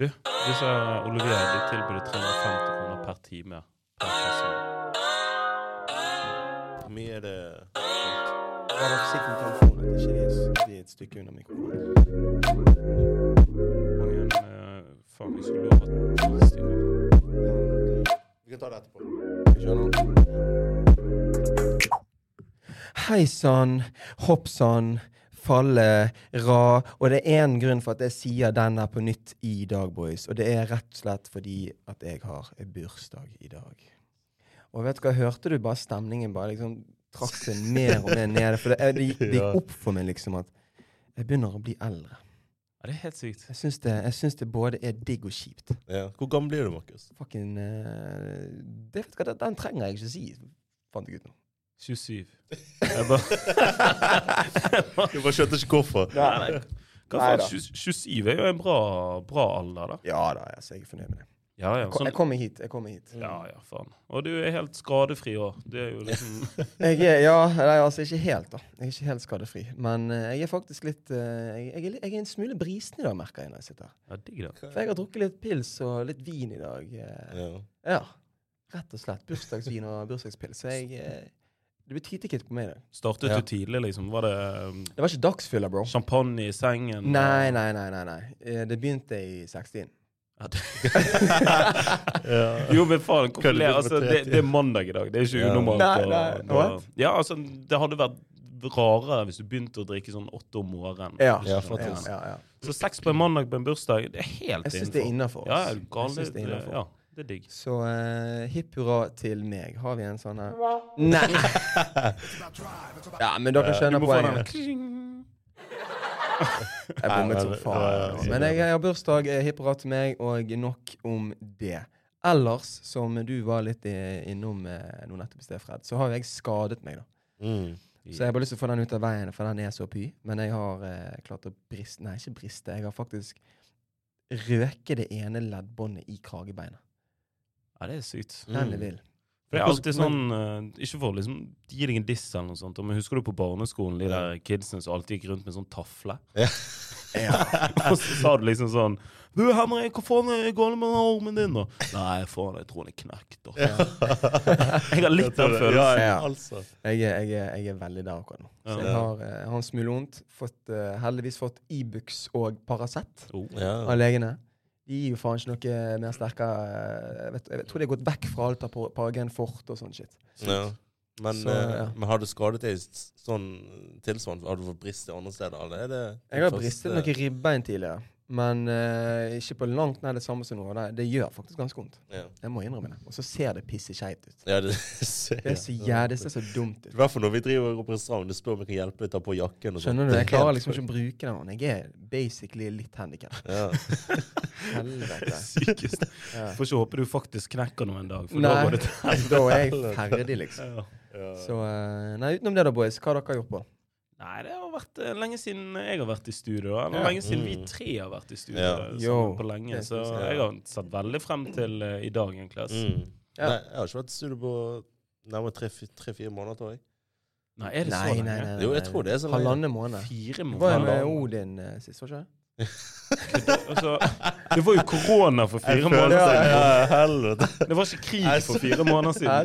Du, disse Olivier de tilbyr 350 kroner per time. Per person. Hvor mye er det? Vær forsiktig med telefonen. at Ikke de er- de er et stykke unna mikrofonen. Mange eh, ikke lov stikke. Vi kan ta det etterpå. Skjønner Hei sann, hopp sann, falle, ra. Og det er én grunn for at jeg sier den her på nytt i dag, boys. Og det er rett og slett fordi at jeg har bursdag i dag. Og vet du hva, hørte du bare stemningen bare liksom trakk seg mer og mer ned? For det, det, gikk, det gikk opp for meg liksom at jeg begynner å bli eldre. Ja, det er helt sykt. Jeg syns det, jeg syns det både er digg og kjipt. Ja. Hvor gammel blir du, Markus? Fucking uh, det vet du hva, den- Den trenger jeg ikke si, fant jeg ut nå. 27. Jeg bare, Du bare skjønte ikke hvorfor. nei, nei. Hva faen, 27 er jo en bra, bra alder, da. Ja da, altså, jeg er fornøyd med det. Ja, ja. Sånn, Jeg kommer hit. jeg kommer hit. ja, ja, faen. Og du er helt skadefri òg. Det er jo liksom Jeg er, ja, nei, altså ikke helt, da. Jeg er ikke helt skadefri. Men uh, jeg er faktisk litt uh, jeg, jeg, er, jeg er en smule brisen i dag, merker jeg når jeg sitter her. Ja, digg, da. For jeg har drukket litt pils og litt vin i dag. Uh, Ja. Ja. Rett og slett. Bursdagsvin og bursdagspils. Så jeg Det blir tytekit på meg i dag. Startet Ja. du tidlig, liksom? Var det um, Det var ikke dagsfylla, bro. champagne i sengen? Nei, nei, nei. nei, nei. Eh, Det begynte i 16. Ja, jo, men faen, hvorfor Altså, det, det er mandag i dag. Det er ikke Ja. unormalt. Nei, nei? Ja, altså, det hadde vært rarere hvis du begynte å drikke sånn åtte om morgenen. Ja. Ja, Ja, faktisk. ja, ja. Så seks på en mandag på en bursdag, det er helt Jeg syns det er innafor. Ja, det er digg. Så uh, hipp hurra til meg. Har vi en sånn her Nei! Ja, men dere skjønner poenget. Jeg bommet som faen. Men jeg, jeg har bursdag, eh, hipp hurra til meg, og nok om det. Ellers, som du var litt i- innom eh, nå nettopp i sted, Fred, så har jo jeg skadet meg, da. Mm. Så jeg har bare lyst til å få den ut av veien, for den er så py. Men jeg har eh, klart å briste Nei, ikke briste. Jeg har faktisk røket det ene leddbåndet i kragebeinet. Ja, det er sykt. Den Mm. er vill. For det er alltid sånn eh, Ikke for å liksom gi deg en diss eller noe sånt, men husker du på barneskolen de der kidsene som alltid gikk rundt med sånn tafle? Ja. Og så sa du liksom sånn Du, Henrik, hva faen er galt med den armen din, da? Nei, faen, jeg tror den er knekt, da. Jeg har litt den følelsen. ja, Ja. altså. Jeg er, jeg, er, jeg er veldig der akkurat nå. Så Ja. jeg har, eh, jeg har en smule vondt. Fått, eh, heldigvis fått Ibux og Paracet Oh. Ja. av legene. De gir jo faen ikke noe mer sterkere eh, Jeg, vet, jeg tror de har gått vekk fra alt av Paragen Fort og sånn shit. Ja. Men, Så, eh, ja. men har du skadet deg sånn tilsvarende? Har du fått brist i andre steder? Eller er det Jeg har bristet noen ribbein tidligere, men uh, ikke på langt nær det samme som nå. Det, det gjør faktisk ganske vondt. Ja, Jeg må innrømme det. Og så ser det pisseskeivt ut. ja det ser Det er så jævlig, det ser så dumt ut. I hvert fall når vi driver og på restaurant. Det spør om jeg kan hjelpe deg å ta på jakken. Og sånt. Skjønner du? Jeg klarer liksom ikke å bruke den. Jeg er basically litt handikap. Ja. Helvete. Sykest. Ja. Får ikke håpe du faktisk knekker noe en dag, for da Nei, går det til da er jeg ferdig, liksom. ja. Ja. Så uh, Nei, utenom det da, boys. Hva har dere gjort på? Nei, det har vært eh, lenge siden jeg har vært i studio. da. Ja. lenge siden vi Mm. tre har vært i studio Ja. Yo. på lenge. Så jeg. jeg har satt veldig frem til uh, i dag, egentlig. Mm. Ja. Nei, jeg har ikke vært i studio på nærmere tre-fire måneder, tror jeg. Nei, er det Nei, så nei, nei, nei. Jo, jeg tror det er så lenge. Halvannen måned. Fire måneder. var jo med? Odin uh, sist, var ikke det? Altså, det var jo korona for fire føler- måneder siden. Ja, helvete. Det var ikke krig for fire måneder siden. Ja,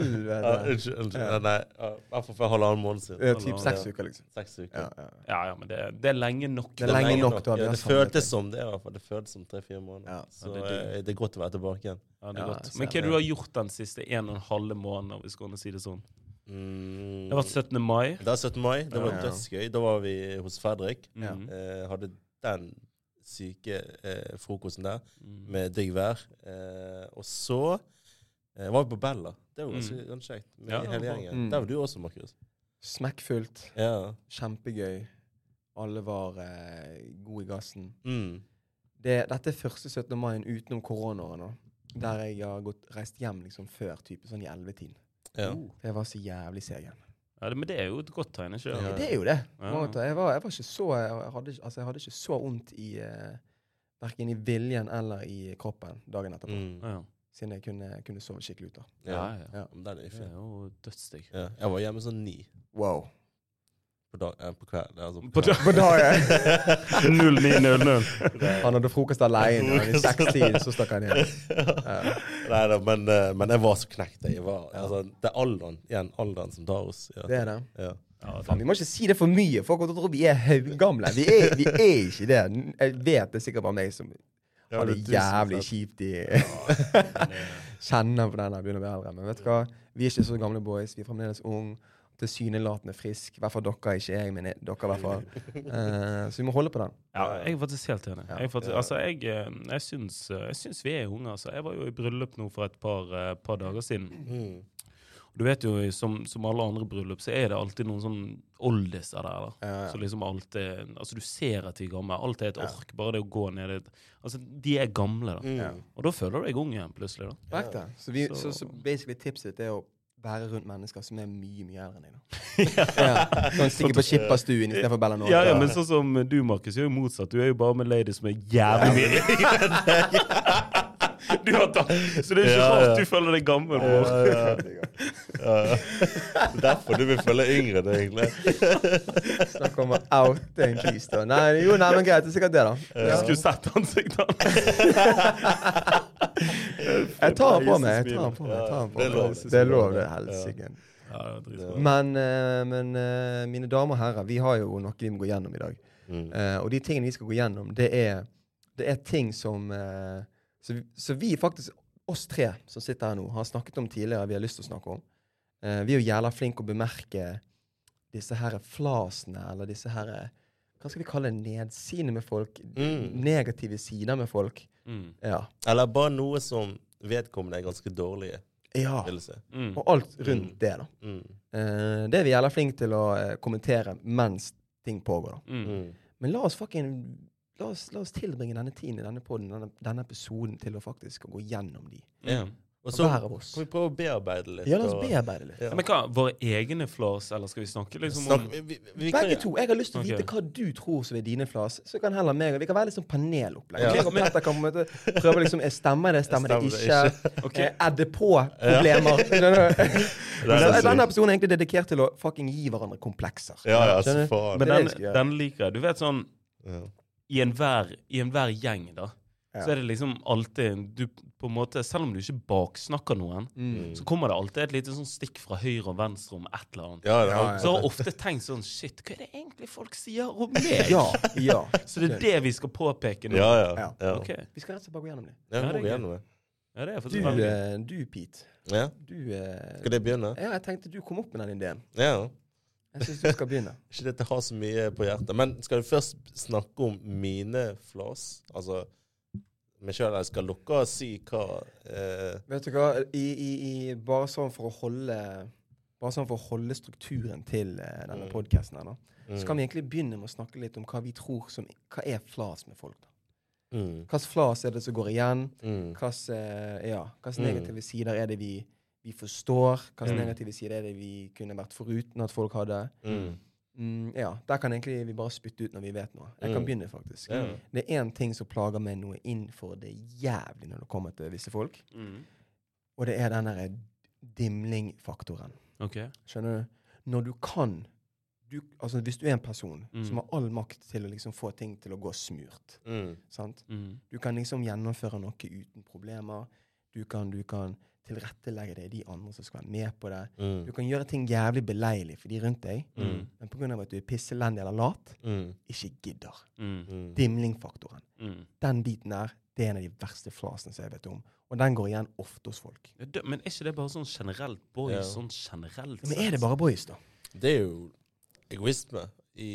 Helvete. Ja. Ja, Nei, i hvert fall for halvannen måned siden. Det er typ seks uker, liksom. Seks uker. Ja, ja. Ja, ja, men det, det er lenge nok. Det er lenge nok til at vi ja, det føltes som det, i hvert fall. Det føltes som tre-fire måneder. Ja. Så Ja, det er eh, det er godt å være tilbake igjen. Ja, det er Ja, godt. Men hva det. du har gjort den siste en og en halve måneden, hvis vi kan si det sånn? Mm. Det var 17. mai. Det var 17. mai. Det var Ja. dødsgøy. Da var vi hos Fredrik. Ja. Mm. Eh, hadde den syke eh, frokosten der Mm. med digg vær. Eh, og så eh, var vi på Bella. Det var ganske, Mm. ganske kjekt. Med Ja, hele det var- gjengen. Mm. Der var du også, Markus. Smekkfullt. Ja. Kjempegøy. Alle var eh, gode i gassen. Mm. Det, dette er første 17. mai utenom koronaåret nå. Der jeg har gått, reist hjem liksom før type sånn i ellevetiden. ja. Jeg var så jævlig seg igjen. Ja, det, men det er jo et godt tegn, ikke Ja. sant? Det er jo det. Jeg var, jeg var ikke så jeg hadde, altså, jeg hadde ikke så vondt i uh, Verken i viljen eller i kroppen dagen etterpå. Mm. Ja, Siden jeg kunne, kunne sove skikkelig ut. da. ja. Ja. ja. Ja. Er Det fin. er jo dødsdigg. Ja. Jeg var hjemme sånn ni. Wow. På, dag, eh, på kveld, Altså, På dag- På dagen. 09.00. Han hadde frokost alene, og i sekstid så stakk han hjem. Ja. Nei da, men, eh, men jeg var så knekt. Jeg var, altså, det er alderen igjen, alderen som tar oss. Ja. Det er det. Ja. Ja, Faen, vi må ikke si det for mye. Folk kommer til å tro vi er haugamle. Vi er, vi er ikke det. Jeg vet det er sikkert bare meg som Ja, har det jævlig kjipt i men Kjenner på den der begynner å bli eldre. Men vet du hva? Vi er ikke så gamle boys. Vi er fremdeles unge. Tilsynelatende frisk. I hvert fall dere, ikke jeg, men jeg, dere i hvert fall. Uh, så vi må holde på den. Ja, jeg er faktisk helt enig. Ja. Jeg, faktisk, altså, jeg, eh, jeg, syns, eh, jeg syns vi er unge. Altså. Jeg var jo i bryllup nå for et par, par dager siden. Mm. Du vet jo, som, som alle andre bryllup, så er det alltid noen sånn oldiser der. da. Ja, ja. Så liksom alt er, altså Du ser at de er gamle. Alt er et Ja. ork. Bare det å gå ned dit. Altså, De er gamle, da. Mm. Og da føler du deg ung igjen, plutselig. da. Så, vi, så, Så- så basically tipset ditt er å være rundt mennesker som er mye mye eldre enn deg. ja. ja. Stikke på Skipperstuen istedenfor Bellanova. Ja, ja, men sånn som du, Markus, er jo motsatt. Du er jo bare med ladies som er jævlig mye Du har tatt Så det er ikke Ja, rart ja. du føler deg gammel. Ja, ja. Ja, ja. Det er derfor du vil følge yngre det, egentlig. Snakk om å oute en kis. Nei, jo, nei, men greit. Det er sikkert det, da. Ja. Skulle sett ansiktet Jeg tar den på meg. jeg tar den på meg, jeg tar på meg. lov. Det er lov, det helsike. Ja. Men, eh, men eh, mine damer og herrer, vi har jo noe vi må gå gjennom i dag. Mm. Eh, og de tingene vi skal gå gjennom, det er, det er ting som eh, så, vi, så vi faktisk, oss tre som sitter her nå, har snakket om tidligere, vi har lyst til å snakke om. Eh, vi er jo jævla flinke å bemerke disse her flasene, eller disse her Hva skal vi kalle det? Nedsidene med folk. Mm. Negative sider med folk. Mm. Ja. Eller bare noe som vedkommende er ganske dårlige, ja. Mm. Og alt rundt Mm. det, da. Mm. Eh, det er vi jævla flinke til å eh, kommentere mens ting pågår. da. Mm. Mm. Men la oss fucking La oss, la oss tilbringe denne tiden i denne podden, denne, denne episoden til å faktisk gå gjennom de. Ja. Og så hver av oss. kan vi prøve å bearbeide litt. Ja, la oss bearbeide litt. Ja. Men hva, Våre egne flås, eller skal vi snakke liksom Snakk, om vi, vi, vi kan- to. Jeg har lyst til å vite hva du tror som er dine flås, Så kan heller meg Vi kan være litt sånn panelopplegg. Ja. Petter kan måte prøve liksom Stemmer det, stemmer det Stemmer ikke? det Ok. Eh, Er det på problemer? Skjønner du? Er Denne episoden er egentlig dedikert til å fucking gi hverandre komplekser. Ja, ja, så faen. Men den, det den liker jeg. Du vet sånn Ja. I enhver i gjeng, da, Ja. så er det liksom alltid du på en måte, Selv om du ikke baksnakker noen, Mm. så kommer det alltid et lite sånn stikk fra høyre og venstre om et eller annet. Ja, ja, Ja. Så jeg har ofte tenkt sånn Shit, hva er det egentlig folk sier om meg? Ja. ja. Så det er det vi skal påpeke nå? Ja, ja. Ja. ja. Vi skal rett og slett bare gå gjennom det. Ja, Ja, må gøy. gjennom det. Ja, det er Du, veldig eh, du Pete. Ja. Du uh, Skal det begynne? Ja, jeg tenkte du kom opp med den ideen. Ja. Jeg syns du skal begynne. Ikke dette har så mye på hjertet. Men skal vi først snakke om mine flas? Altså meg sjøl, eller skal og si hva eh, Vet du hva, I, i, i, bare sånn holde Bare sånn for å holde strukturen til eh, denne Mm. podcasten her, da. mm, Så kan vi egentlig begynne med å snakke litt om hva vi tror som Hva er flas med folk, da? mm, Hvilken flas er det som går igjen? mm, Hvilke eh, ja, hvilke Mm. negative sider er det vi, vi forstår? Hvilke Mm. negative sider er det vi kunne vært foruten at folk hadde? mm, Mm, ja, Der kan egentlig vi bare spytte ut når vi vet noe. Jeg kan Mm. begynne, faktisk. Mm. Det er én ting som plager meg noe innenfor det jævlig når det kommer til visse folk, mm. og det er den derre dimlingfaktoren. OK. Skjønner du? Når du kan du, altså Hvis du er en person Mm. som har all makt til å liksom få ting til å gå smurt mm, sant? Du kan liksom gjennomføre noe uten problemer. Du kan, du kan tilrettelegge det, de andre som skal være med på det. mm, Du kan gjøre ting jævlig beleilig for de rundt deg, Mm. men pga. at du er pisselendig eller lat, mm, ikke gidder. Mm. mm. Dimlingfaktoren. Mm. Den biten der, det er en av de verste flasene som jeg vet om. Og den går igjen ofte hos folk. Det- Men er ikke det bare sånn generelt boys? Ja. Sånn generelt Men er det bare boys, da? Det er jo egoisme i,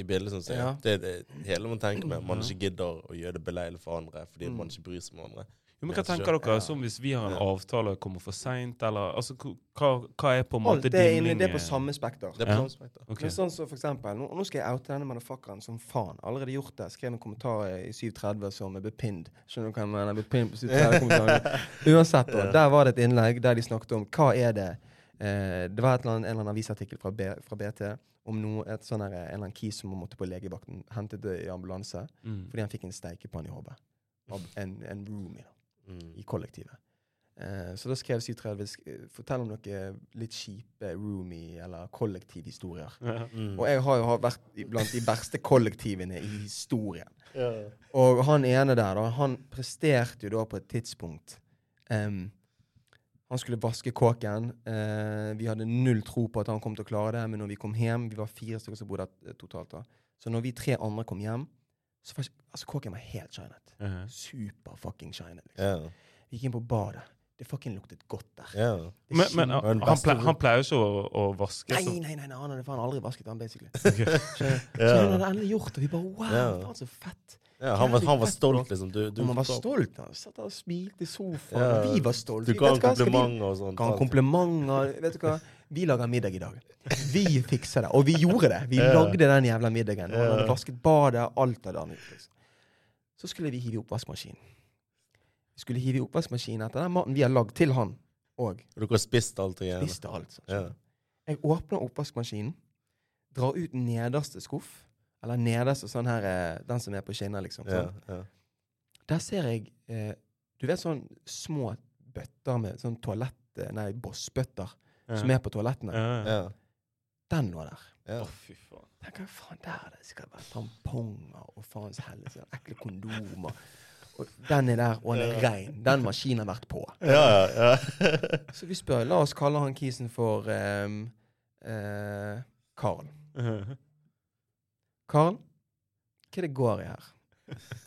i bildet, som sier. Ja. Det er det hele man tenker med. Man ikke gidder å gjøre det beleilig for andre fordi Mm. man ikke bryr seg om andre. Jo, men Hva tenker dere ja. som hvis vi har en avtale og kommer for seint, eller altså, hva, hva er på en måte din linje? det er på samme spekter. Det er på Ja. samme spekter. Okay. Men sånn som for eksempel, nå, nå skal jeg oute denne motherfuckeren som faen. Allerede gjort det. Skrev en kommentar i 730 som er pinned. Skjønner du hva jeg mener? Blitt på 730 Uansett, da. Der var det et innlegg der de snakket om hva er det eh, Det var eller annet, en eller annen avisartikkel fra, B, fra BT om noe, et sånn her, en eller annen kis som måtte på legevakten. Hentet det i ambulanse Mm. fordi han fikk en steikepanne i hodet. En, en roomie da, Mm. i kollektivet. Eh, så da skrev 730 sk- eh, Fortell om noen litt kjipe roomie- eller kollektivhistorier. Ja. Mm. Og jeg har jo vært blant de verste kollektivene i historien. Ja. Og han ene der, da, han presterte jo da på et tidspunkt um, Han skulle vaske kåken. Eh, vi hadde null tro på at han kom til å klare det, men når vi kom hjem Vi var fire stykker som bodde totalt da. Så når vi tre andre kom hjem, så faktisk, altså kåken var helt shinet. Ja. Super fucking shinet. Liksom. Yeah. Vi gikk inn på badet. Det fucking luktet godt der. Yeah. Men, men han, den ple, han pleier jo ikke å, å vaske. Nei, nei, nei, nei, han hadde faen aldri vasket han, basically. Okay. Så, så han hadde endelig gjort det. Vi bare wow, faen så fett. ja han, var, han var stolt, liksom. Du, du, man var stolt. Han satt der og smilte i sofaen. Ja. Vi var stolte. Du ga ham komplimenter og sånt. Ga han komplimenter. Vet du hva? Vi lager middag i dag. Vi fikser det. Og vi gjorde det. Vi lagde den jævla middagen. Og han hadde vasket badet. Alt hadde han. Liksom. Så skulle vi hive i oppvaskmaskinen. Vi skulle hive i oppvaskmaskinen etter den maten vi har lagd til han. Og Dere har spist alt igjen. spiste alt. Ja. Jeg åpner oppvaskmaskinen, drar ut nederste skuff. Eller nederste sånn her eh, Den som er på skinner, liksom. Sånn. Ja. Der ser jeg eh, Du vet sånn små bøtter med sånn toalett... eh, Nei, bossbøtter Ja. Som er på toalettene. Ja. Ja. Den lå der. Ja. Å, fy faen. Tenk hva faen der det skal være tamponger og faens sånn Ekle kondomer. Og den er der, og den er rein. Den maskinen har vært på. Ja, ja, Så vi spør La oss kalle han kisen for um, uh, Karl. Karl, hva er det går i her?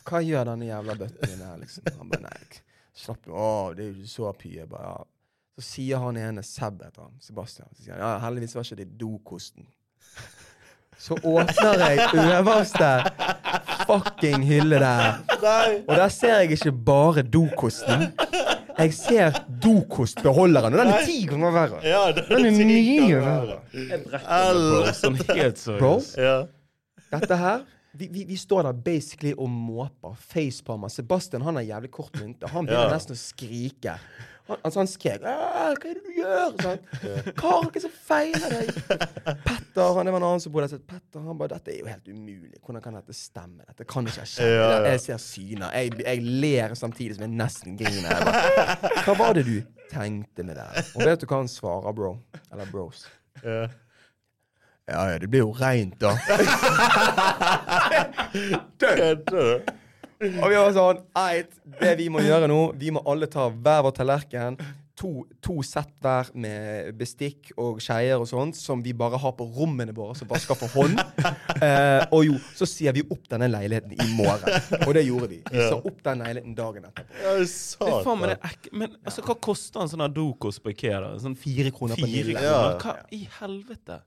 Hva gjør denne jævla bøtten din her, liksom? Han bare nei, slapp nå av, det er jo så pye. Jeg bare, ja. Så sier han ene Seb etter han, Sebastian. Så sier han, ja, heldigvis var ikke det dokosten. Så åpner jeg øverste fucking hylle der. Og der ser jeg ikke bare dokosten. Jeg ser dokostbeholderen, og den er ti ganger verre. Ja, Den er mye verre. Jeg brekker meg sånn helt Bro, seriøst. Ja. dette her vi, vi, vi står der basically og måper. Facepalmer. Sebastian han har jævlig kort mynte. Han begynner Ja. nesten å skrike. Han, altså han skrek 'Hva er det du gjør?' Sånn. 'Karl, hva er det som feiler deg?' Petter, han det var en annen som bodde der. Petter, han bare 'Dette er jo helt umulig. Hvordan kan dette stemme? Dette kan ikke skjedd.' Ja, ja. Jeg ser syner. Jeg, jeg ler samtidig som jeg nesten griner. Jeg bare, 'Hva var det du tenkte med det?' Og vet du hva han svarer, bro? Eller bros? Ja. Ja, ja, det blir jo reint, da. Kødder du? Og vi var sånn Eit, det vi må gjøre nå Vi må alle ta hver vår tallerken. To, to sett hver med bestikk og skeier og sånt, som vi bare har på rommene våre, som vasker for hånd. Eh, og jo, så sier vi opp denne leiligheten i morgen. Og det gjorde vi. Vi sa opp den leiligheten dagen etterpå. Ja, Det er faen meg det er Men altså, hva koster en sånn her dokost på Ikea? da? Sånn Fire kroner på fire Nille. Ja. Hva i helvete?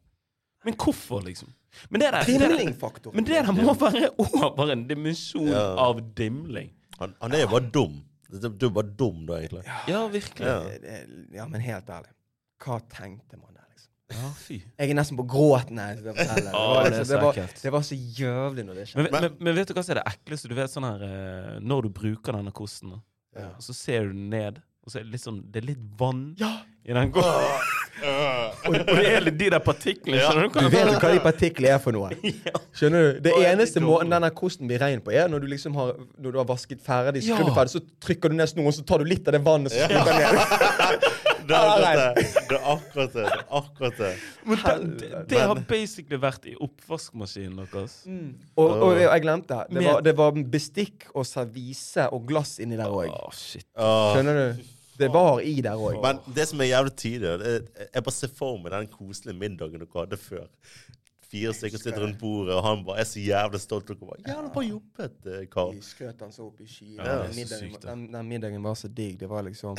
Men hvorfor, liksom? Men det der, det der, Dimlingfaktor. men det der må være over en dimensjon Ja. av dimling. Han, han er jo bare dum. Du du er bare dum, da, egentlig. Ja, virkelig. Ja. Ja, Det- det- Ja, men helt ærlig. Hva tenkte man der, liksom? Ja, fy. Jeg er nesten på gråten jeg fortelle. Det Å, var, det er liksom, så det, var, ekkelt. det var så jøvlig når det skjedde. Men, men, men vet du hva som er det ekleste? Du vet sånn her eh, Når du bruker denne kosten, da, Ja. og så ser du den ned, og så er det litt sånn Det er litt vann Ja! i den gården. og, og det er litt de der partiklene. Ja. Du Du vet jo hva de partiklene er for noe. Skjønner du? Det eneste måten denne kosten blir rein på, er når du liksom har Når du har vasket ferdig, skrudd ferdig, så trykker du ned snoren, så tar du litt av det vannet som skrukker ned. Det er akkurat det. Det er akkurat det. Det er akkurat det. Men det, det, det har basically vært i oppvaskmaskinen deres. Og, og jeg glemte det. Var, det var bestikk og servise og glass inni der òg. Skjønner du? Det var i der òg. Men det som er jævlig tydelig, er, jeg bare ser for meg den koselige middagen dere hadde før. Fire stykker sitter rundt bordet, og han bare er så jævlig stolt. Dere bare 'Jævla bra jobbet, Karl'. Vi skrøt han så opp i skyene. Ja, Den middagen, den, den middagen var så digg. Det var liksom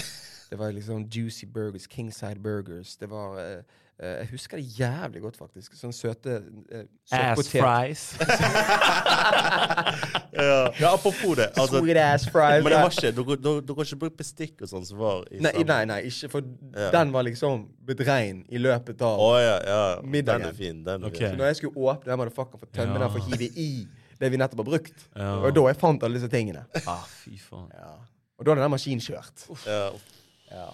Det var liksom juicy burgers, kingside burgers. Det var eh, Jeg husker det jævlig godt, faktisk. Sånne søte uh, Ass fries. Ja, ja apropos det. Altså, Sweet ass fries. men det var ikke, dere, dere, ikke brukt bestikk og sånn som var i Nei, nei, nei, ikke for Ja. den var liksom bedrein i løpet av oh, ja, ja. Middagen. Den er fin. Den er Ok. Så når jeg skulle åpne den motherfuckeren for tømme Ja. den for å hive i det vi nettopp har brukt, Ja. og da jeg fant alle disse tingene. Ah, fy faen. Og da hadde den maskinen kjørt. Ja.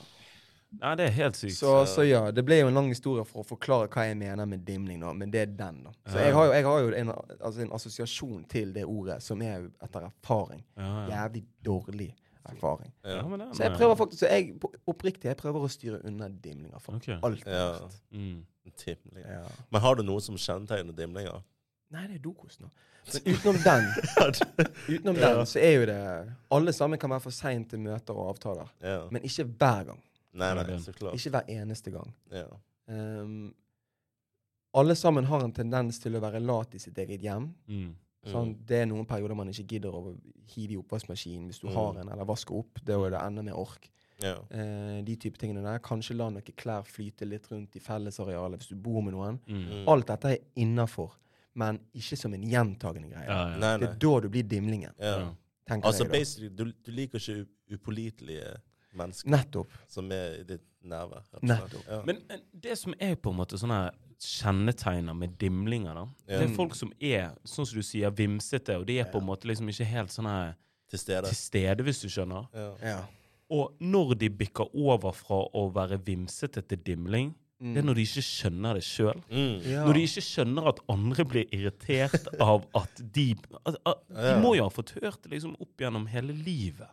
Nei, det er helt sykt. Så, så ja, det ble jo en lang historie for å forklare hva jeg mener med dimling, da, men det er den, da. Så jeg har jo, jeg har jo en, altså en assosiasjon til det ordet som er etter erfaring Ja, ja. jævlig dårlig. erfaring. Ja. Ja, men det er Så jeg prøver faktisk, så jeg, oppriktig, jeg prøver å styre unna dimlinger for okay. alt. Ja. Mm. Dimling. Ja. Men har du noe som kjennetegner dimlinger? Nei, det er dokos nå. Men utenom den, utenom den, så er jo det Alle sammen kan være for seint til møter og avtaler. Ja. Men ikke hver gang. Nei, nei, så klart. Ikke hver eneste gang. Ja. Um, alle sammen har en tendens til å være lat i sitt eget hjem. Mm. Sånn, det er noen perioder man ikke gidder å hive i oppvaskmaskinen hvis du Mm. har en, eller vaske opp. Da er det enda mer ork. Ja. Eh, de type tingene der. Kanskje la noen klær flyte litt rundt i fellesarealet hvis du bor med noen. Mm. Mm. Alt dette er innafor, men ikke som en gjentagende greie. Ja, ja. Nei, Det er da du blir dimlingen. Altså jeg da. basically, du, du liker ikke upålitelige mennesker Nettopp. som er i ditt nærvær. Ja. Men det som er på en måte sånne kjennetegner med dimlinger, da Ja. Det er folk som er, sånn som du sier, vimsete, og de er på en måte liksom ikke helt sånn her Til stede. til stede, hvis du skjønner. Ja. Ja. Og når de bikker over fra å være vimsete til dimling, det er når de ikke skjønner det sjøl. Mm. Ja. Når de ikke skjønner at andre blir irritert av at de at, at, De Ja. må jo ha fått hørt det liksom opp gjennom hele livet.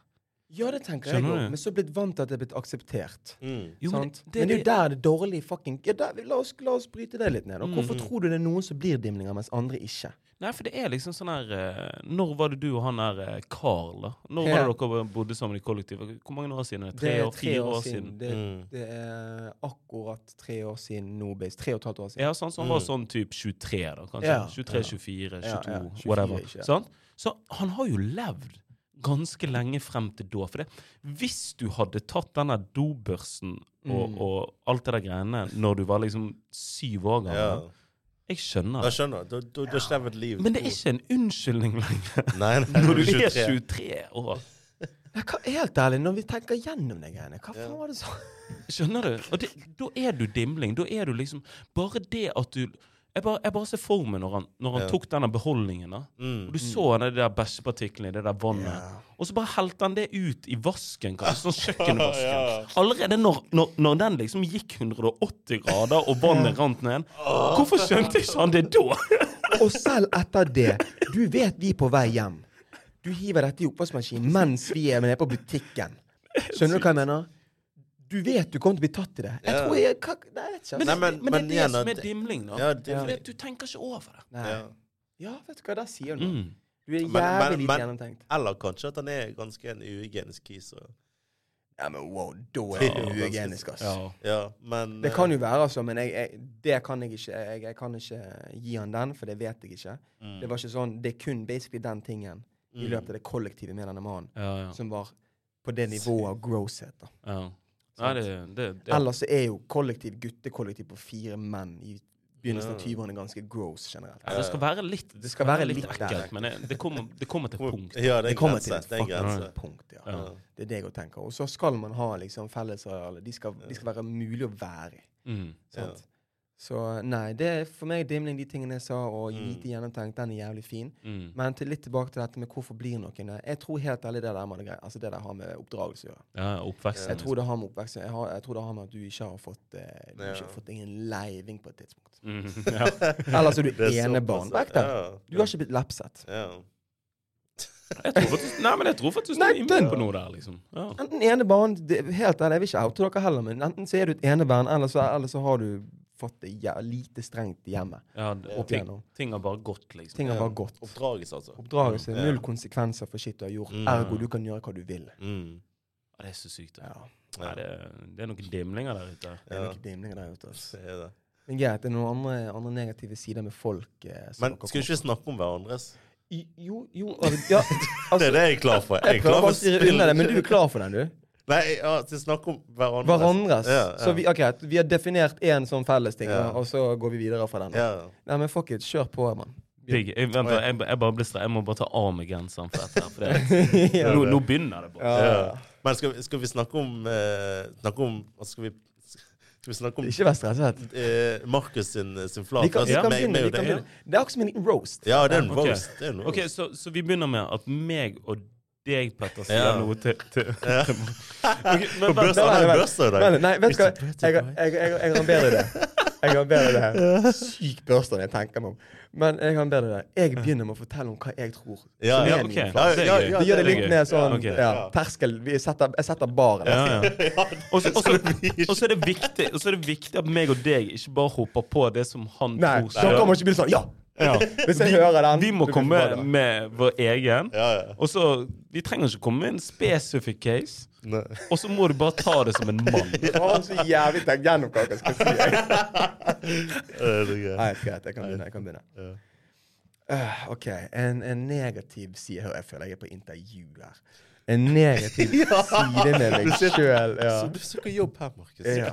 Ja, det tenker jeg òg. Men så blitt vant til at det er blitt akseptert. Mm. Jo, men det, det- men det er jo der det dårlige fucking ja, der, la, oss, la oss bryte det litt ned. da. Hvorfor Mm. tror du det er noen som blir dimlinger, mens andre ikke? Nei, for det er liksom sånn her eh, Når var det du og han der eh, Carl, da? Når Ja. var det dere bodde sammen i kollektivet? Hvor mange år siden? Tre år? Fire år siden? Det, Mm. det er akkurat tre år siden Nobase. Tre og et halvt år siden. Ja, sånn, så han var Mm. sånn typ 23, da, kanskje. Ja, 23, ja. 24, 22, Ja, ja, 24 whatever. ikke, ja. Sant? Så han har jo levd ganske lenge frem til da. For det, hvis du hadde tatt denne dobørsen og, Mm. og alt det der greiene når du var liksom syv år gammel Ja. Jeg skjønner det. skjønner jeg. Du, du, du ikke et liv. Men det er ikke en unnskyldning lenger Nei, nei, når du er 23. 23 år. Ja, hva, helt ærlig, når vi tenker gjennom de greiene, hva Ja. faen var det sånn? Skjønner du? Og det, da er du dimling. Da er du liksom Bare det at du Jeg bare, jeg bare ser for meg når han, når han Ja. tok denne beholdningen. da Mm. Og du så de der bæsjepartiklene i det der vannet. Yeah. Og så bare helte han det ut i vasken, kanskje. Sånn kjøkkenvasken. Ja. Allerede når, når, når den liksom gikk 180 grader, og vannet rant ned Hvorfor skjønte ikke han det da? Og selv etter det, du vet vi er på vei hjem. Du hiver dette i oppvaskmaskinen mens vi er nede på butikken. Skjønner du hva jeg mener? Du vet du kommer til å bli tatt i det. Jeg Ja. tror jeg, hva, Nei, jeg vet ikke. Men, Nei, men- men, men det er det som er dimling, da. Ja, det, For du tenker ikke over det. Nei. ja. Ja, vet du hva, der sier du noe. Mm. Du er Men- men- jævlig lite gjennomtenkt. Eller kanskje at han er ganske en uhygienisk kis. Ja, men wow, da er Det ja, uhygienisk, ass. Ja. Ja, men Det kan jo være, altså, men jeg, jeg, det kan jeg ikke jeg, jeg kan ikke gi han den, for det vet jeg ikke. Mm. Det var ikke sånn, det er kun basically den tingen i løpet av det kollektive med denne mannen Ja, ja. som var på det nivået av grosshet. da. Nei, det, det, det Ellers så er jo kollektiv, guttekollektiv på fire menn i begynnelsen av 20-årene ganske gross generelt. ja, Det skal være litt Det skal være litt ekkelt, men det, kommer, det kommer til et punkt. Ja, det er Det kommer til et grense. punkt, ja. Ja. Det er det jeg tenker. Og så skal man ha liksom fellesarealer. De, de skal være mulig å være i. Mm. Sant? Så nei, det er for meg dimling, de tingene jeg sa, og Mm. lite gjennomtenkt. Den er jævlig fin. Mm. Men til litt tilbake til dette med hvorfor blir noen Jeg tror helt ærlig det der, med det, altså det der har med oppdragelse å gjøre. Ja, oppveksten. Jeg tror det har med oppveksten. jeg, har, jeg tror det har med at du ikke har fått uh, Du Ja. ikke har fått ingen leiving på et tidspunkt. Mm. Ja. Ellers er du er enebarn. Vekk der. Du har ikke blitt lapset. Ja. Jeg tror faktisk, nei, men jeg tror faktisk du Nei, er inne på noe der, liksom. Ja. Enten enebarn Helt ærlig, jeg vil ikke oute dere heller, men enten så er du et enebarn, eller eller så har du fått det ja, lite strengt hjemme. Ja, det- Opp ting, ting har bare gått, liksom. Ting har bare gått. Oppdragelse, altså. Oppdragelse. mm. Null konsekvenser for shit du har gjort. Mm. Ergo du kan gjøre hva du vil. Mm. Ja, det er så sykt. det. Ja. Nei, det, det er noen dimlinger der ute. Det er noen dimlinger der ute. Altså. Det er det. Men greit, det er noen andre, andre negative sider med folk. Eh, som Men skal vi ikke snakke om hverandres? I- Jo, jo altså, ja, Det altså, er det jeg er klar for. Jeg er klar prøver for å styre unna det, men du er klar for den, du? Nei, ja, til snakk om hverandres. Hverandres. Ja, ja. Så vi, okay, vi har definert én sånn fellesting, Ja. og så går vi videre fra den. Ja. Nei, men fuck it, kjør på, mann. Big. Jeg, vent, jeg, jeg bare blir stre- Jeg må bare ta av meg genseren for dette. For det, ja. nå, nå begynner det bare. Ja. Ja. Men skal, vi- skal vi snakke om eh, Snakke om Skal vi skal vi snakke om Ikke vær stresset. eh, Markus sin, sin flat? Vi kan, vi kan begynne. Vi kan begynne. Det er akkurat som en roast. Ja, det er en Ok. roast. Det er en roast. Ok, så, så vi begynner med at meg og deg, Petter, sier Ja. noe til, til, Ja. til men, men På vent, børsa, vent, han har vent. børsa i dag. Nei, vet du hva? Jeg, jeg, jeg, jeg har en bedre idé. Jeg kan bedre det her. Syk børste jeg tenker meg om. Men jeg kan bedre det. Jeg begynner med å fortelle om hva jeg tror. Ja, ja, okay. ok. min Ja, det ja, ja, Det gjør det litt mer sånn okay. ja, terskel. Vi setter, jeg setter baren. Ja, Og så- er det viktig er det viktig at meg og deg ikke bare hopper på det som han Nei, tror da kommer ikke bli sånn Ja! Ja. Hvis jeg hører den Vi må komme med vår egen. Ja, ja. Og så, Vi trenger ikke komme med en specific case. Og så må du bare ta det som en mann. ja. har så jævlig tenkt gjennom hva jeg skal si. Nei, greit. Jeg kan begynne. Jeg kan begynne. Ja. Øh, OK. En, en negativ side Hør, Jeg føler jeg er på intervju her. En negativ side med meg sjøl. Ja. Så du søker jobb her, Markus. ja.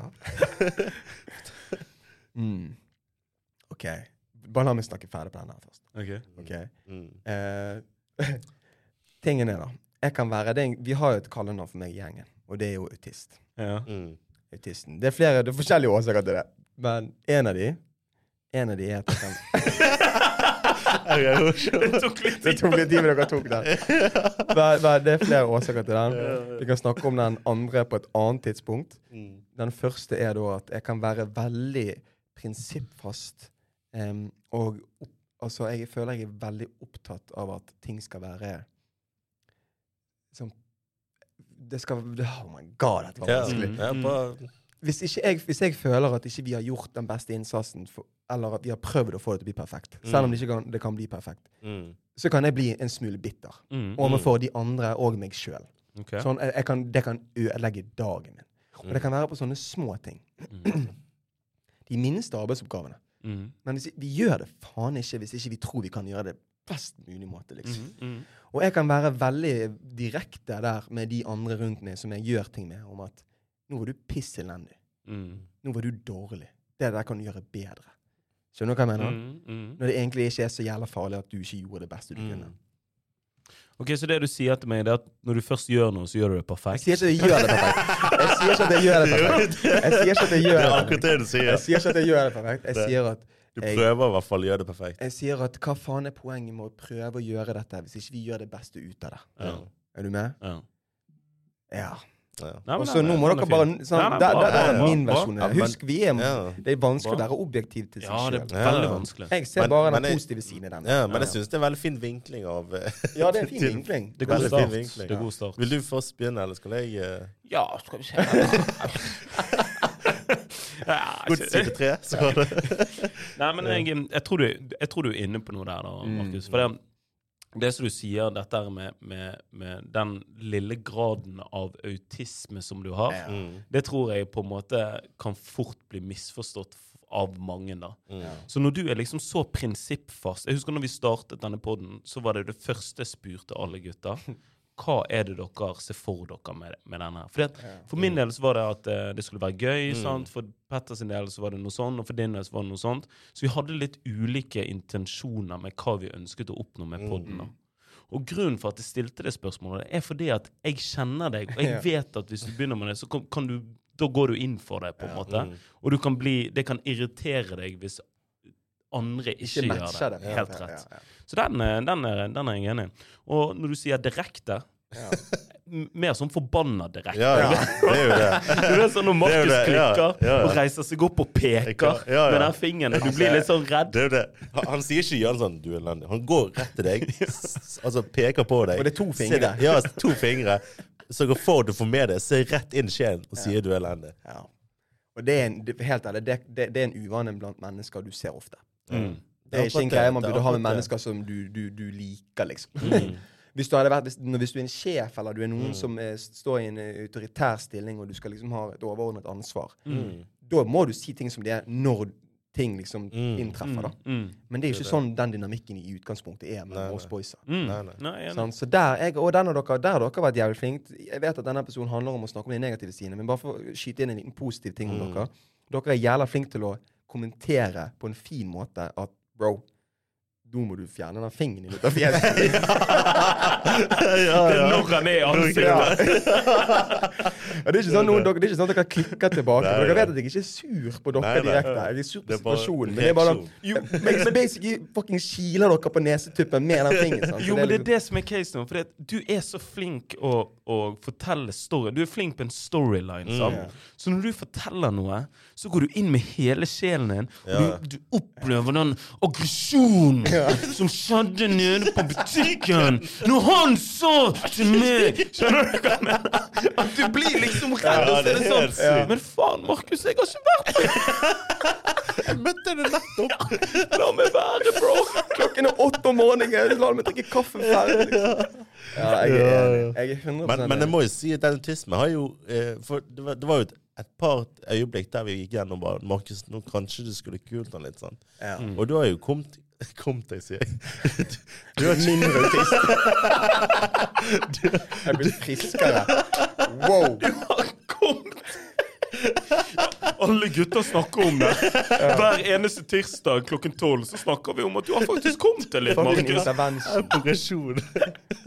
mm. OK. Bare la meg snakke ferdig på den her først. Ok? Mm. Uh, tingen er, da Jeg kan være det, er en- Vi har jo et kallenavn for meg i gjengen, og det er jo autist. Ja. Mm. Autisten. Det er flere, det er forskjellige årsaker til det, men en av de En av de er at jeg kan. Det tok litt Det tid. tok litt tid, men dere tok den. Men, men det er flere årsaker til den. Vi kan snakke om den andre på et annet tidspunkt. Mm. Den første er da at jeg kan være veldig prinsippfast. Em, og altså, jeg føler jeg er veldig opptatt av at ting skal være som Det skal Oh my god, dette var Ja, vanskelig. ja, bare Hvis, ikke jeg, hvis jeg føler at ikke vi har gjort den beste innsatsen, for, eller at vi har prøvd å få det til å bli perfekt, selv om det ikke kan, det kan bli perfekt, mm. så kan jeg bli en smule bitter Mm, overfor de andre og meg sjøl. Okay. Sånn, jeg, jeg kan, det kan ødelegge dagen min. Og Mm. det kan være på sånne små ting. Mm. De minste arbeidsoppgavene. Mm. Men vi gjør det faen ikke hvis ikke vi tror vi kan gjøre det best mulig måte. liksom. Mm. Mm. Og jeg kan være veldig direkte der med de andre rundt meg som jeg gjør ting med, om at nå var du piss elendig. Mm. Nå var du dårlig. Det der kan du gjøre bedre. Skjønner du hva jeg mener? Mm. Mm. Når det egentlig ikke er så jævla farlig at du ikke gjorde det beste du Mm. kunne. Ok, Så det du sier til meg, det er at når du først gjør noe, så gjør du det Jeg perfekt? sier ikke at jeg gjør det perfekt. Jeg sier ikke at jeg gjør det perfekt. Jeg sier ikke at jeg gjør det perfekt. du. Jeg sier ikke at jeg gjør det perfekt. Jeg sier at Du prøver i hvert fall å gjøre det perfekt. Jeg sier at hva faen er poenget med å prøve å gjøre dette hvis ikke vi gjør det beste ut av det? Ja. Er du med? Ja. Ja. Ja. Og så nå må dere er bare sånn, Nei, nei, Det er min versjon. Ja, Husk, vi er Ja. Det er vanskelig å være objektiv til seg Ja, det er veldig Ja. vanskelig. Jeg ser Men- bare den jeg- positive siden i den. Ja, men Ja. jeg syns det er en veldig fin vinkling av eh, Ja, det er en fin vinkling. Det er god start. fin. Det er god start. Vil du først begynne, eller skal jeg uh, Ja, skal vi se Godt side tre? Så har det. Nei, men jeg, jeg, tror du, jeg tror du er inne på noe der, da, Mm. Markus. For det, det som du sier, dette med, med, med den lille graden av autisme som du har, Mm. det tror jeg på en måte kan fort bli misforstått av mange. da. Mm. Så når du er liksom så prinsippfast Jeg husker når vi startet denne poden, så var det det første jeg spurte alle gutta. Hva er det dere ser for dere med, med denne? her? For, det, for min del så var det at uh, det skulle være gøy. Mm. sant? For Petter sin del så var det noe sånn, og for din del så var det noe sånt. Så vi hadde litt ulike intensjoner med hva vi ønsket å oppnå med poden. Mm. Og grunnen for at jeg stilte det spørsmålet, er fordi at jeg kjenner deg, og jeg vet at hvis du begynner med det, så kan, kan du, da går du inn for det, på en måte. Mm. Og du kan bli, det kan irritere deg hvis andre ikke, Ikke gjør det. det. Helt rett. ja, ja. Så den, er- den, er, den er jeg enig i. Og når du sier direkte, Ja. mer sånn forbanna direkte. Ja, ja, det er jo det. Du vet sånn når Markus klikker ja. og reiser seg opp og peker Ja, ja. med den fingeren, du blir litt sånn redd. Det er jo det. Han, han sier ikke Jan sånn 'du er elendig'. Han går rett til deg, altså peker på deg. Og det er to fingre. Ja, to fingre. Sørger for at du får med deg, Ser rett inn skjeen og sier 'du er elendig'. Ja. Og det er en, helt ærlig, det, det, det er en uvane blant mennesker du ser ofte. Mm. Det er ikke en greie man burde ha med mennesker som du, du, du liker, liksom. Mm. Hvis du, hadde vært, hvis, hvis du er en sjef, eller du er noen Mm. som er, står i en eh, autoritær stilling, og du skal liksom ha et overordnet ansvar, Mm. da må du si ting som det er når ting liksom Mm. inntreffer, da. Mm. Men det er jo Det er ikke sånn den dynamikken i utgangspunktet er med mellom oss boysa. Mm. Sånn, så der, jeg, og den av dere, der har dere vært jævlig flinke. Jeg vet at denne episoden handler om å snakke om de negative sidene, men bare for å skyte inn en liten positiv ting om Mm. dere. Dere er jævla flinke til å kommentere på en fin måte at bro, nå må du fjerne den fingeren ut av fjeset. Det er når han er i ansiktet. Ja, det, er ikke sånn, noen, dere, det er ikke sånn at dere klikker tilbake. Nei, for Dere nei. vet at jeg ikke er sur på dere Nei, nei. direkte. Jeg er sur på Det er bare situasjonen. Men det er bare sånn jo, men, men basically fucking kiler dere på nesetuppen med den fingeren. sant? Så Jo, men det er det som er case nå. For du er så flink å, å fortelle story. Du er flink på en storyline. sant? Så når du forteller noe, så går du inn med hele sjelen din. Og Ja. du, du opplever den aggresjonen som skjedde nede på butikken når han sa til meg Skjønner du hva jeg mener? At du blir liksom redd. Ja, og så det er det helt sånn sykt. Men faen, Markus, jeg har ikke vært Jeg møtte det nettopp! La meg være, bro! Klokken er åtte om morgenen. La meg drikke kaffe ferdig. Liksom. Ja, jeg er. Jeg er 100 Men, men jeg må jo si at den autismen har jo eh, For det var, det var jo et, et par øyeblikk der vi gikk gjennom bare Markus, nå kanskje du skulle kult han litt. sånn Ja. Og du har jo kommet Kommet deg, sier jeg. Du er Mindre autist. Jeg er blitt friskere. Wow. Du har kommet. Alle gutter snakker om det. Hver eneste tirsdag klokken tolv så snakker vi om at du har faktisk kommet deg litt, Markus. progresjon.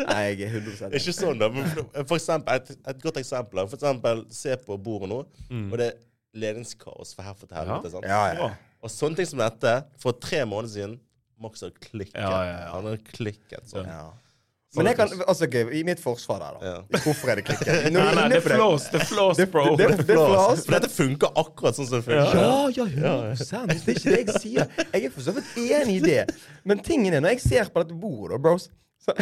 Nei, jeg er 100 enig. Ikke sånn, da. Men for, for eksempel, et, et godt eksempel. er, For eksempel, se på bordet nå, og det er ledningskaos for herfra til helvete. sant? Ja, ja. Og sånne ting som dette, for tre måneder siden Max har klikket. Ja, ja, ja. Han har klikket sånn. ja. Men jeg kan, altså, okay, i mitt forsvar der, da. Ja. Hvorfor er det klikket? Når Nei, nei, det er det flås, bro. det, det, det flås. For dette funker akkurat sånn som det funker. Ja, ja, 100 Det er ikke det jeg sier. Jeg er for så vidt enig i det. Men tingen er, når jeg ser på dette bordet, bros så,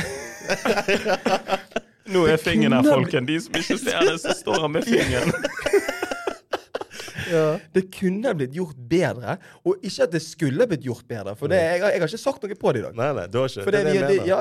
Nå er fingeren her, folken. De som ikke ser det, så står han med fingeren. Det kunne blitt gjort bedre. Og ikke at det skulle blitt gjort bedre, for det, jeg, jeg har ikke sagt noe på det i dag. Nei, nei, du har ikke For det, det. vi, er det, det ja,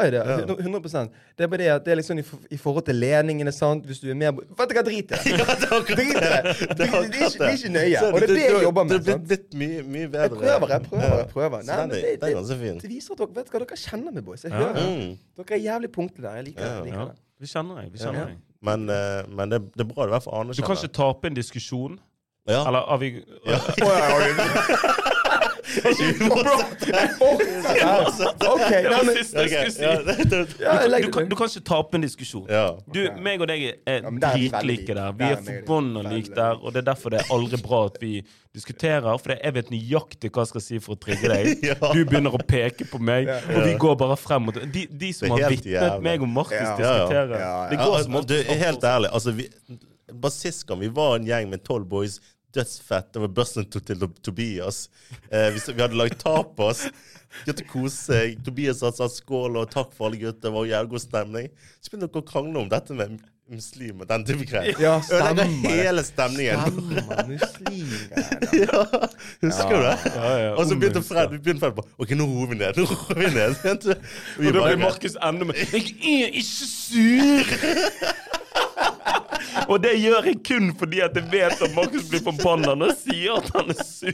det, 100 Det er bare det at det er liksom i, i forhold til leningene, sant. Hvis du er mer Vet du hva, drit i det! Drit i det! Det, det, er ikke, det er ikke nøye. Og det er det jeg jobber med. Det blir sant? blitt mye, mye bedre. Jeg prøver, jeg prøver. jeg prøver Nei, men det, det, er det, det viser at dere vet hva dere kjenner med, boys. Jeg hører. Mm. Dere er jævlig punktlige der. Jeg liker det. Jeg liker det. vi kjenner deg. vi kjenner deg. Men, eh, men det, det er bra det i for fall Du kan ikke tape en diskusjon. Ja. Eller har vi Ja. Å, ja, ja, OK. Det Nei, var men, siste jeg Ok, skulle ja, si. det, det, ja, jeg Du kan, ikke tape en diskusjon. Du, meg og deg er dritlike der. Vi er forbanna like der, og det er derfor det er aldri bra at vi diskuterer. For jeg vet nøyaktig hva jeg skal si for å trigge deg. Du begynner å peke på meg, og vi går bare frem mot De, de som har helt vitnet meg og Markus diskutere, det går som du, oftest helt ærlig, altså vi, Bare sist gang vi var en gjeng med tolv boys, dødsfett, det var bussen til, til Tobias. Eh, vi, vi hadde lagd tapas. Gutter koste seg. Tobias hadde sagt skål og takk for alle gutter. Det var jævlig god stemning. Så begynte dere å krangle om dette med muslim og den type greier. Ja, stemmer det. hele stemningen. Stemmer. muslimer. Ja, husker du det? Ja, ja, Og så begynte Fred, begynte Fred på OK, nå roer vi ned. Nå roer vi ned. Og da blir Markus enda mer Jeg er ikke sur! og det gjør jeg kun fordi at jeg vet at Markus blir forbanna når jeg sier at han er sur.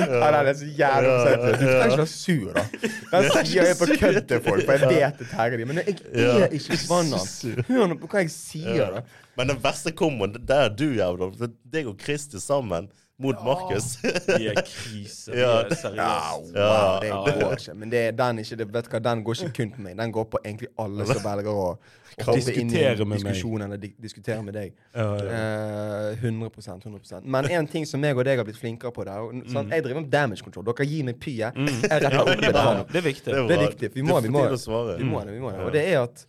Ja, det er så jævlig oppsett. Du trenger ikke være sur, da. Den sier jeg på kødd til folk, for jeg vet det terger dem. Men jeg Ja. er ikke forbanna. Hør nå på hva jeg sier, da. Men den verste kommer, der er du, jævla. Deg og Kristi sammen mot Markus. Vi er krise. Vi Ja, Ja, wow, det går ikke. Men det, den, ikke, det, vet du hva, den går ikke kun på meg. Den går på egentlig alle som velger å hoppe inn i diskusjonen meg. eller di diskutere med deg. Ja, ja. Eh, 100 100 Men en ting som jeg og deg har blitt flinkere på der og, sant? Jeg driver med damage control. Dere gir meg pyet. Jeg retter Mm. Opp det er det er viktig. Det er viktig. Vi må- det vi må-. Vi må vi må Ja. Og det er at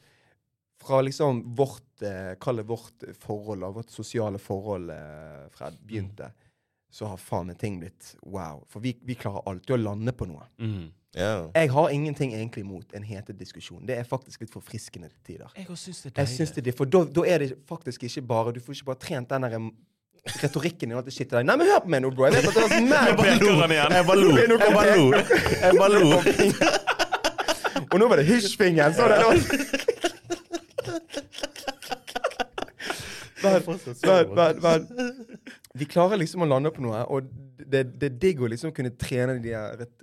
fra liksom vårt eh, vårt forhold, vårt sosiale forhold, eh, Fred, begynte, så har faen meg ting blitt wow. For vi, vi klarer alltid å lande på noe. Mm. Yeah. Jeg har ingenting egentlig imot en hete diskusjon. Det er faktisk litt forfriskende til tider. Jeg også syns det er Jeg synes det er det, For da, er det faktisk ikke bare Du får ikke bare trent den der retorikken din. Det der Nei, men hør på meg nå, bro! Jeg vet at det er Jeg bare mad lo. Jeg bare lo. Jeg bare lo. Jeg bare lo. Og nå var det hysjfingeren! Men, men, men vi klarer liksom å lande på noe, og det, det er digg å liksom kunne trene de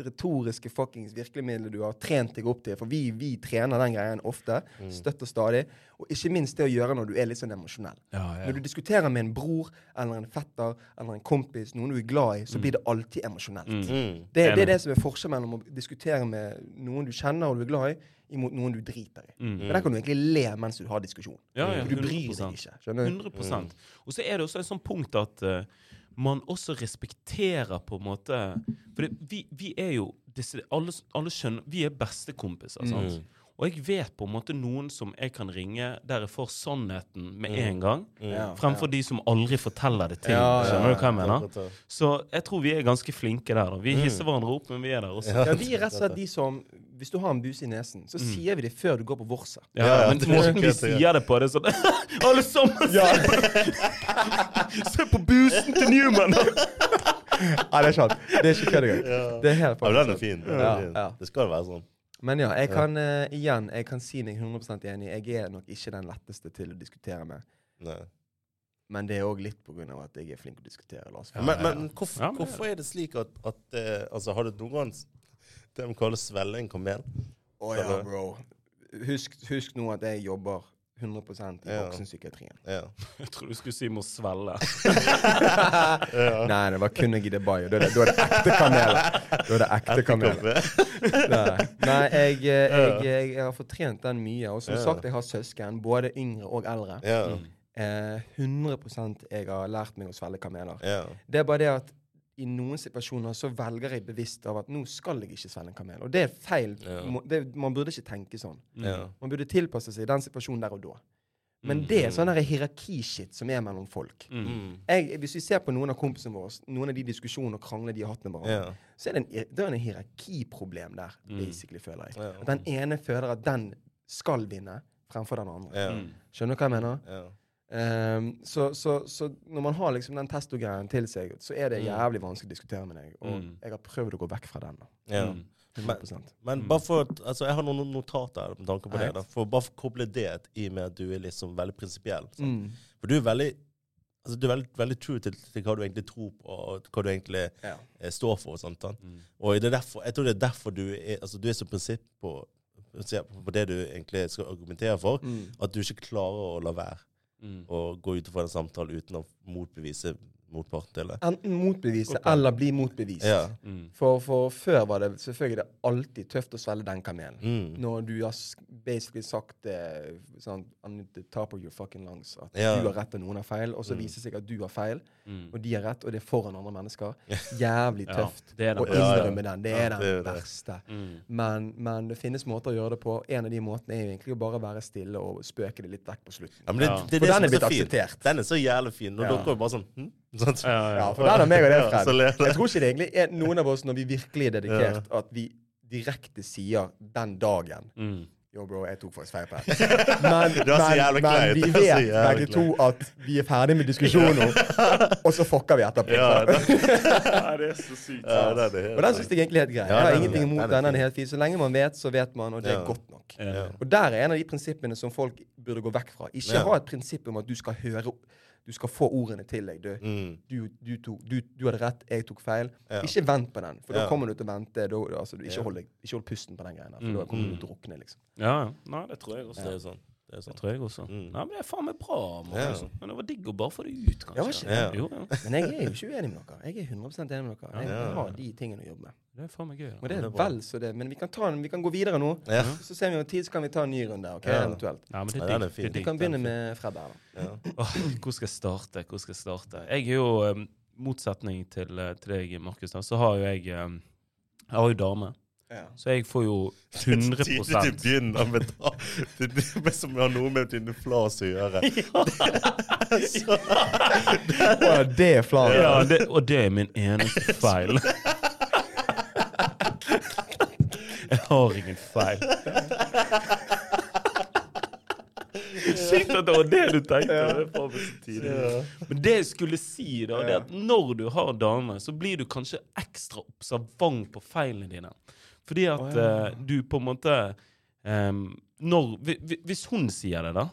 retoriske fuckings virkemidlene du har trent deg opp til. For vi, vi trener den greien ofte. Mm. Støtt og stadig. Og ikke minst det å gjøre når du er litt sånn emosjonell. Ja, ja. Når du diskuterer med en bror eller en fetter eller en kompis, noen du er glad i, så blir det alltid emosjonelt. Mm. Mm. Det, det er det som er forskjellen mellom å diskutere med noen du kjenner og du er glad i, imot noen du driter i. Mm. For der kan du egentlig le mens du har diskusjon. Ja, ja, For du bryr deg ikke. Skjønner du? 100 Og så er det også et sånt punkt at uh, man også respekterer på en måte For det, vi, vi er jo disse, alle, alle skjønner Vi er bestekompiser, sant? Og jeg vet på en måte noen som jeg kan ringe der jeg får sannheten med en gang, Ja, fremfor de som aldri forteller det til. Ja, ja, Skjønner du hva jeg mener? Så jeg tror vi er ganske flinke der. Da. Vi hisser hverandre opp, men vi er der også. Ja, vi er rett og slett de som Hvis du har en buse i nesen, så sier vi det før du går på vorset. Ja, Ja, ja, men det måten vi ja. sier det på, det er sånn Alle sammen! Se på busen til Newman! Nei, det er sant. Det er ikke kødd engang. Det er helt Ja, den er faktisk fin. Den Ja, er fin. ja. Det skal være sånn. Men ja, jeg kan uh, igjen jeg kan si meg 100 enig. Jeg er nok ikke den letteste til å diskutere med. Nei. Men det er òg litt av at jeg er flink til å diskutere. La oss få- Men, men hvorfor, Ja, hvorfor er det slik at, at uh, Altså, har du noen gang det Cole kaller svelle en kamel? Å ja, bro. Husk, husk nå at jeg jobber 100% i Ja. voksenpsykiatrien. Ja. Jeg tror du skulle si må svelle. Nei, det var kun jeg i Dubai. Da er det, ekte kameler. Da er det ekte kameler. Nei, Nei jeg, eh, jeg, jeg, jeg har fått trent den mye. Og som Ja. sagt, jeg har søsken, både yngre og eldre. Ja. Eh, 100% jeg har lært meg å svelge kameler. Ja. Det er bare det at i noen situasjoner så velger jeg bevisst av at nå skal jeg ikke svelge en kamel. Og det er feil. Ja. Det, man burde ikke tenke sånn. Ja. Man burde tilpasse seg den situasjonen der og da. Men Mm. det er sånn der hierarkishit som er mellom folk. Mm. Mm. Jeg, hvis vi ser på noen av kompisene våre, noen av de diskusjonene og kranglene de har hatt med hverandre, Ja. så er det en, det er en hierarkiproblem der, Mm. basically, føler jeg. At den ene føler at den skal vinne fremfor den andre. Mm. Skjønner du hva jeg mener? Ja. Ehm, så, så, så når man har liksom den testogreien til seg, så er det Mm. jævlig vanskelig å diskutere med deg. Og Mm. jeg har prøvd å gå vekk fra den. da. Ja. Mm. 100 Men Mm. bare for at, altså Jeg har noen notater med tanke på det. Da For Bare for å koble det i og med at du er liksom veldig prinsipiell. mm. For du er veldig Altså du er veldig, veldig true til, til hva du egentlig tror på, og hva du egentlig Ja. eh, står for. og sånt, sant? Mm. Og det er derfor, jeg tror det er derfor du er altså du er så prinsipp på, på det du egentlig skal argumentere for, Mm. at du ikke klarer å la være Mm. Og gå utenfor en samtale uten å motbevise motparten til det. Enten motbevise Motpart. eller bli motbevist. Ja. Mm. For, for før var det selvfølgelig alltid tøft å svelge den kamelen. Mm. Når du har basically sagt det sånn on the top of your fucking lungs at Ja. du har rett og noen har feil, og så Mm. viser det seg at du har feil, Mm. og de har rett, og det er foran andre mennesker. Jævlig tøft å. Ja, ja. innrømme den. Det er Ja, den er verste. Mm. Men, men det finnes måter å gjøre det på. En av de måtene er jo egentlig å bare være stille og spøke det litt vekk på slutten. Ja, men det, det, det For den er blitt akseptert. Den er så jævlig fin. Nå dere er bare sånn hm? sånn. Ja, ja. Ja, for der er meg og det, ler Jeg tror ikke det egentlig er noen av oss, når vi virkelig er dedikert, at vi direkte sier den dagen Mm. Yo, bro, jeg tok faktisk feil på det. Men, Det vi Det vet begge to at vi er ferdig med diskusjonen, og så fucker vi etterpå. Ja, det er så sykt. ja, det er helt Og den syns jeg egentlig er helt grei. Jeg har ingenting imot den den. Er helt fin. Så lenge man vet, så vet man, og det er godt nok. Og der er en av de prinsippene som folk burde gå vekk fra. Ikke ha et prinsipp om at du skal høre Du skal få ordene til deg. Du, Mm. du, du, tok, du, du hadde rett, jeg tok feil. Ja. Ikke vent på den, for da kommer du til å vente. Da, altså, ikke, Ja. hold, ikke hold pusten på den greia, der, for Mm. da kommer du til å drukne. liksom. Ja, ja. Nei, det tror jeg også. Det er sånn. Det er Det tror jeg også. Mm. Ja, men det er faen meg bra. Ja. Altså. Men det var digg å bare få det ut, kanskje. Ja, ikke det? Ja. Jo, ja. Men jeg er jo ikke uenig med dere. Jeg er 100 enig med dere. Jeg, jeg har de tingene å jobbe med. Det er faen meg gøy. Og det det er er vel så det. Men vi kan, ta, vi kan gå videre nå. Ja. Så ser vi om tid, så kan vi ta en ny runde. ok, Ja. eventuelt. Ja, men det er digg. er er Vi kan begynne med Fred her. Ja. Åh, hvor skal jeg starte? Hvor skal jeg starte? Jeg er jo, um, motsetning til, eh, til deg, Markus, så har jo jeg um, Jeg har jo dame. Så jeg får jo 100 Det til å begynne med da. Det er som har noe med dine flas å gjøre. Ja. Så, det er flas. Ja, det, og det er min eneste feil. Jeg har ingen feil. Sykt at det var det du tenkte. Det er tidlig. Men det jeg skulle si, da, det er at når du har dame, så blir du kanskje ekstra observant på feilene dine. Fordi at oh, ja. uh, du på en måte um, når, hvi- hvi- Hvis hun sier det, da,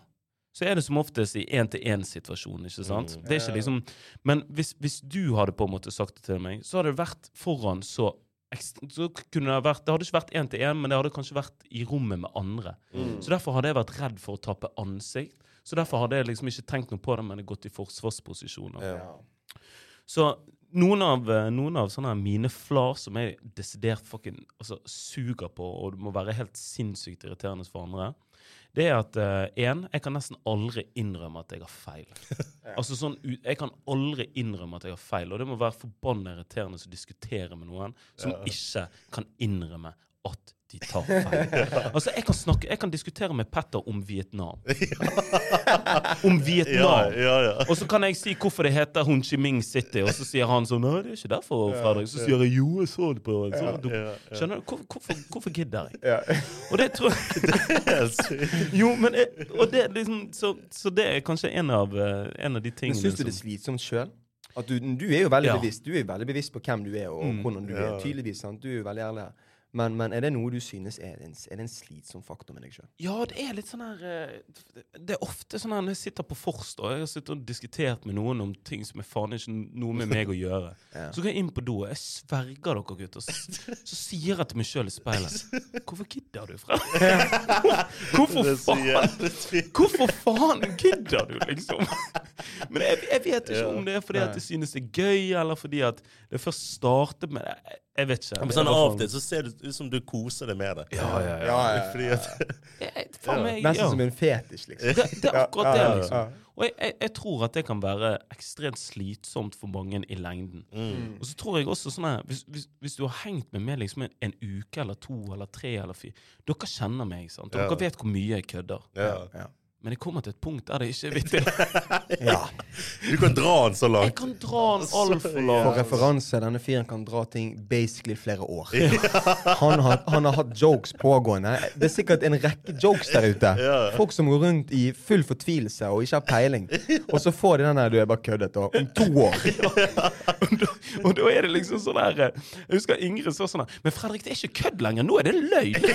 så er det som oftest i én-til-én-situasjon. ikke sant? Mm. Det er ikke liksom, Men hvis, hvis du hadde på en måte sagt det til meg, så hadde det vært foran så så kunne Det vært, det hadde ikke vært én til én, men det hadde kanskje vært i rommet med andre. Mm. Så Derfor hadde jeg vært redd for å tape ansikt. Så Derfor hadde jeg liksom ikke tenkt noe på det, men gått i forsvarsposisjoner. Ja. Så noen av, eh, noen av sånne her mine flar som jeg desidert fucking altså, suger på, og det må være helt sinnssykt irriterende for andre, det er at én, jeg kan nesten aldri innrømme at jeg har feil. Altså sånn, Jeg kan aldri innrømme at jeg har feil, og det må være forbanna irriterende å diskutere med noen som ikke kan innrømme at de tar feil. Altså, jeg kan, snakke, jeg kan diskutere med Petter om Vietnam. Om Vietnam. ja, ja. Og så kan jeg si hvorfor det heter Ho Chi Minh City, og så sier han sånn Nei, det er ikke derfor, Fredrik. Så sier jeg jo, jeg så det på så, sånn ja, ja. Skjønner du? Hvor, hvorfor, hvorfor gidder jeg? Og det tror jeg Jo, men jeg, Og det liksom Så, så det er kanskje en av, eh, en av de Men tingene syns du det er slitsomt sjøl? At du, du er jo veldig Ja. bevisst Du er veldig bevisst på hvem du er, og Mm. hvordan du Ja. er. Tydeligvis, sant? Du er jo veldig ærlig her. Men, men er det noe du synes er en, er en slitsom faktor med deg sjøl? Ja, det er litt sånn her eh, Det er ofte sånn her når jeg sitter på Forst og jeg har sittet og diskutert med noen om ting som er faen ikke noe med meg å gjøre. Ja. Så går jeg inn på do, og jeg sverger dere, gutter. Så, så sier jeg til meg sjøl i speilet Hvorfor gidder du, Fred? Hvorfor faen? Hvorfor faen gidder du, liksom? Men jeg, jeg vet ikke om det er fordi at jeg synes det er gøy, eller fordi at det først startet med det. Jeg, vet ikke. Men sånn av og til så ser det ut som du koser deg med det. Ja, ja, ja. Ja, ja, Fordi at Nesten som en fetisj, liksom. Det, det er akkurat det, Ja, ja, liksom. Og jeg, jeg, jeg tror at det kan være ekstremt slitsomt for mange i lengden. mm. Og så tror jeg også sånn her hvis, hvis, hvis du har hengt med meg liksom en, en uke eller to eller tre eller fire Dere kjenner meg, sant? Dere Ja. vet hvor mye jeg kødder. ja. Ja. Men jeg kommer til et punkt der det ikke er vittig. ja. Du kan dra den så langt. Jeg kan dra den altfor For langt. referanse, denne fyren kan dra ting basically flere år. Han har, han har hatt jokes pågående. Det er sikkert en rekke jokes der ute. Folk som går rundt i full fortvilelse og ikke har peiling. Og så får de den der 'du er bare køddet' og om to år. Og da, og da er det liksom sånn her eh, Jeg husker Ingrid sa sånn her Men Fredrik, det er ikke kødd lenger. Nå er det løgn.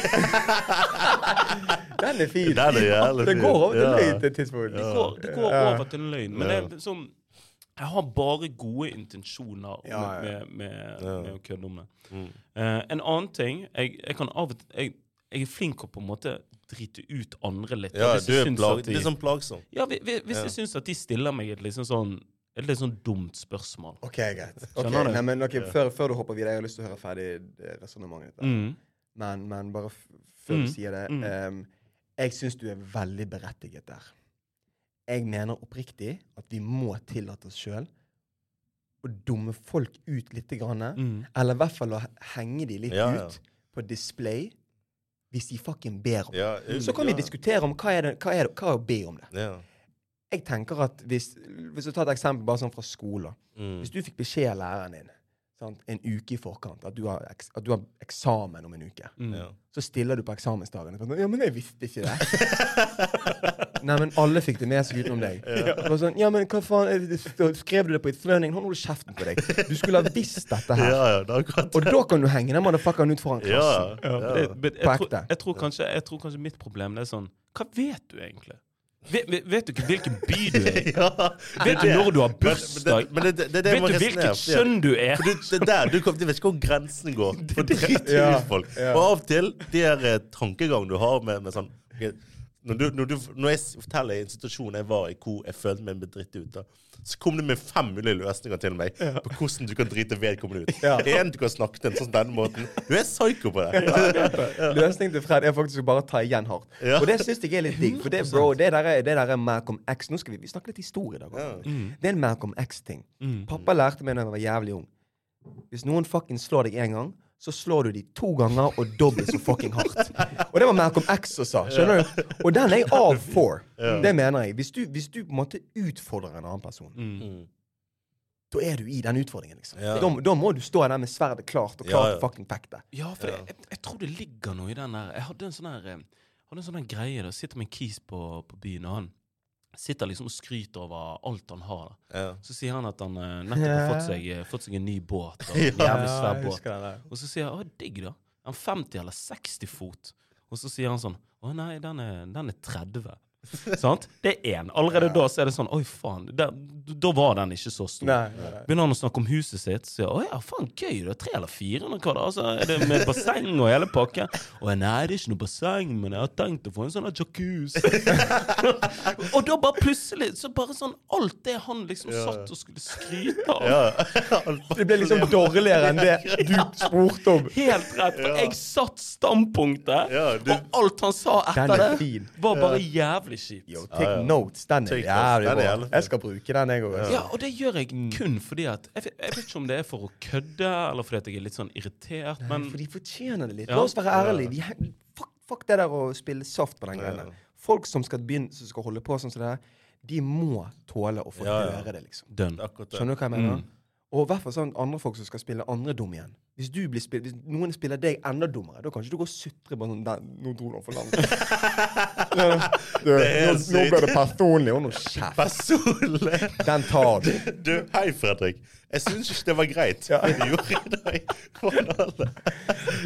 Den er fin. Den er jævlig Det går over til løgn til et tidspunkt. Det går, det går Ja. over til løgn. Men det er sånn Jeg har bare gode intensjoner Ja, ja. med, med, Ja. med å kødde om det. Mm. Uh, en annen ting jeg, jeg kan av og til jeg, jeg er flink til å på en måte drite ut andre litt. Ja, du er plag, de- det er sånn plagsom. Ja, vi- vi- hvis Ja. jeg syns at de stiller meg et liksom sånn et litt sånn dumt spørsmål. OK, greit. Okay, du? Nei, men ok, før, før du hopper videre, jeg har lyst til å høre ferdig det resonnementet. ditt. Mm. Men, men bare f før Mm, du sier det mm. Jeg syns du er veldig berettiget der. Jeg mener oppriktig at vi må tillate oss sjøl å dumme folk ut litt. Grann, Mm. Eller i hvert fall å henge de litt Ja, ja. ut på display hvis de fucking ber om det. Ja, Så kan vi diskutere om hva er det, hva er det, hva er å be om det. Ja. Jeg tenker at hvis, hvis du tar et eksempel bare sånn fra skolen. Mm. Hvis du fikk beskjed av læreren din sant, en uke i forkant at du, har, eks, at du har eksamen om en uke, Mm. Ja. så stiller du på eksamensdagen og sånn, Ja, men jeg visste ikke det. Nei, men alle fikk det med seg utenom deg. Det var sånn, ja, men hva faen, Skrev du det på et fløning? Hold kjeften på deg. Du skulle ha visst dette her. Ja, ja, det er akkurat Og da kan du henge den motherfuckeren ut foran klassen. Ja, ja. På tror, ekte. jeg, tror kanskje, jeg tror kanskje mitt problem er sånn Hva vet du egentlig? Vet, vet, vet du ikke hvilken by du er i? Ja, Vet du når du har bursdag? Men det, det, det, det Vet du hvilket kjønn du er? For det, det der, du, kom, du vet ikke hvor grensen går. For dritt Ja, folk. ja. Og av og til, de her tankegangene du har med, med sånn når, du, når, du, når jeg forteller en situasjon jeg var i hvor jeg følte meg bedritt ut, da, så kom det med fem mulige løsninger til meg på hvordan du kan drite vedkommende ut. Ja. En, du kan snakke til en sånn denne måten. Du er psyko på det. Løsningen til Fred er faktisk å bare ta igjen hardt. Ja. Og det syns jeg er litt digg. For det, bro, det der er, det der er Malcolm X. Nå skal vi, vi snakke litt historie i dag. Ja. også. Det er en Malcolm X-ting. Mm. Pappa lærte meg da jeg var jævlig ung. Hvis noen fuckings slår deg én gang, så slår du de to ganger og dobbelt så fucking hardt. Og det var Malcolm X som sa. Skjønner du? Og den er jeg av for. Det mener jeg. Hvis du, hvis du på en måte utfordrer en annen person, Mm. da er du i den utfordringen, liksom. Ja. Da, da må du stå der med sverdet klart og klart Ja, ja. fucking fekte. Ja, for jeg, jeg, jeg tror det ligger noe i den der Jeg hadde en sånn her eh, hadde en sånn greie. Da sitter med en kis på, på byen, og han sitter liksom og skryter over alt han har. Ja. Så sier han at han eh, nettopp har fått seg, eh, fått seg en ny båt. Og en jævlig svær båt. Og så sier jeg 'Å, digg, da'. Han 50 eller 60 fot? Og så sier han sånn 'Å nei, den er, den er 30'. Sant? Det er én. Allerede da så er det sånn Oi, faen. Da, da var den ikke så stor. Nei, nei, nei. Begynner han å snakke om huset sitt, så sier han ja, faen gøy, det er tre eller fire eller hva det. Altså, er det med basseng og hele pakken? Og jeg, nei, det er ikke noe basseng, men jeg har tenkt å få en sånn jacuzzi. og da bare plutselig, så bare sånn alt det han liksom Ja. satt og skulle skryte av. Ja. Det ble liksom dårligere enn det du spurte om. Helt rett, for jeg satt standpunktet, Ja, du- og alt han sa etter er det, var bare jævlig kjipt. Yo, take notes. Den er notes, jævlig den er bra. jævlig fin. Jeg skal bruke den, jeg òg. Ja, og det gjør jeg kun fordi at jeg, jeg vet ikke om det er for å kødde, eller fordi at jeg er litt sånn irritert, men For de fortjener det litt. La oss være ærlige. De, fuck, fuck det der å spille soft på den greia. Folk som skal begynne Som skal holde på sånn som det der, de må tåle å få Ja, ja. høre det, liksom. dønn. Skjønner du hva jeg mener? Mm. Og i hvert fall sånn andre folk som skal spille andre dum igjen. Hvis, du blir spill, hvis noen spiller deg enda dummere, da kan ikke du gå og sutre bare sånn "Den- Nå dro han for langt. Nå, nå ble det personlig, og nå kjeft. Personlig. Den tar du. Du, hei, Fredrik. Jeg syns ikke det var greit, Ja. det gjorde.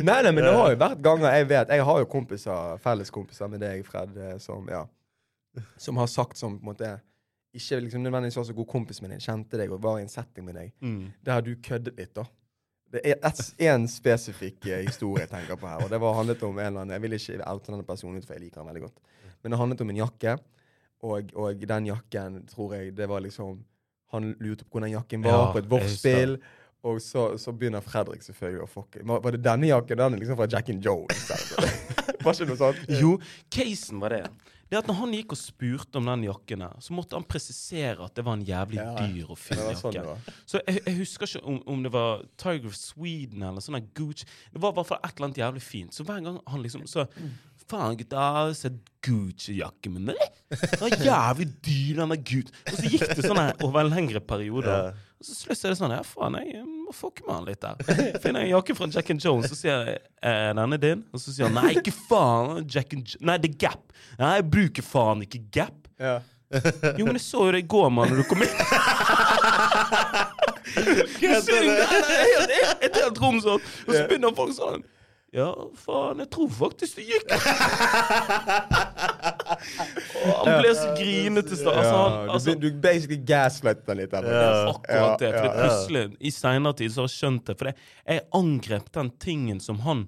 Nei, nei, men det har jo vært ganger jeg vet Jeg har jo kompiser, felleskompiser med deg, Fred, eh, som ja Som har sagt som på en måte ikke liksom nødvendigvis var så god kompis med deg, kjente deg og var i en setting med deg, Mm. der du køddet litt, da. Det er én spesifikk eh, historie jeg tenker på her, og det var handlet om en eller annen Jeg vil ikke oute denne personen, for jeg liker han veldig godt. Men det handlet om en jakke, og, og den jakken tror jeg det var liksom Han lurte på hvor den jakken var, Ja, på et vorspiel. Og så, så begynner Fredrik selvfølgelig å fucke. Var, var det denne jakken? Den er liksom fra Jack and Joe. var ikke noe sånt? Jo, casen var det. Det at når han gikk og spurte om den jakken så måtte han presisere at det var en jævlig Ja, dyr og fin jakke. sånn jakke. var. Så jeg, jeg husker ikke om, om det var Tiger of Sweden eller sånn gooch Gucci. Det var i hvert fall et eller annet jævlig fint. Så hver gang han liksom så Faen, gutta, har har sett Gucci-jakke, men det var jævlig dyr, den der Gucci. Og så gikk det sånn over en lengre periode. Ja. Og så slutt er det sånn Ja, faen, jeg må fucke med han litt der. Finner en jakke fra Jack and Jones, så sier jeg er den er din? Og så sier han nei, ikke faen. Jack and Nei, det er Gap. Nei, jeg bruker faen ikke Gap. Ja. Jo, men jeg så jo det i går, mann, når du kom inn. Det er det er et helt rom sånn. Og så begynner folk sånn Ja, faen, jeg tror faktisk det gikk. Og han ble så grinete. Altså, han, altså, du, du basically gaslightet den litt. Faktisk. akkurat det. For det plutselig, i seinere tid, så har jeg skjønt det. For det, jeg angrep den tingen som han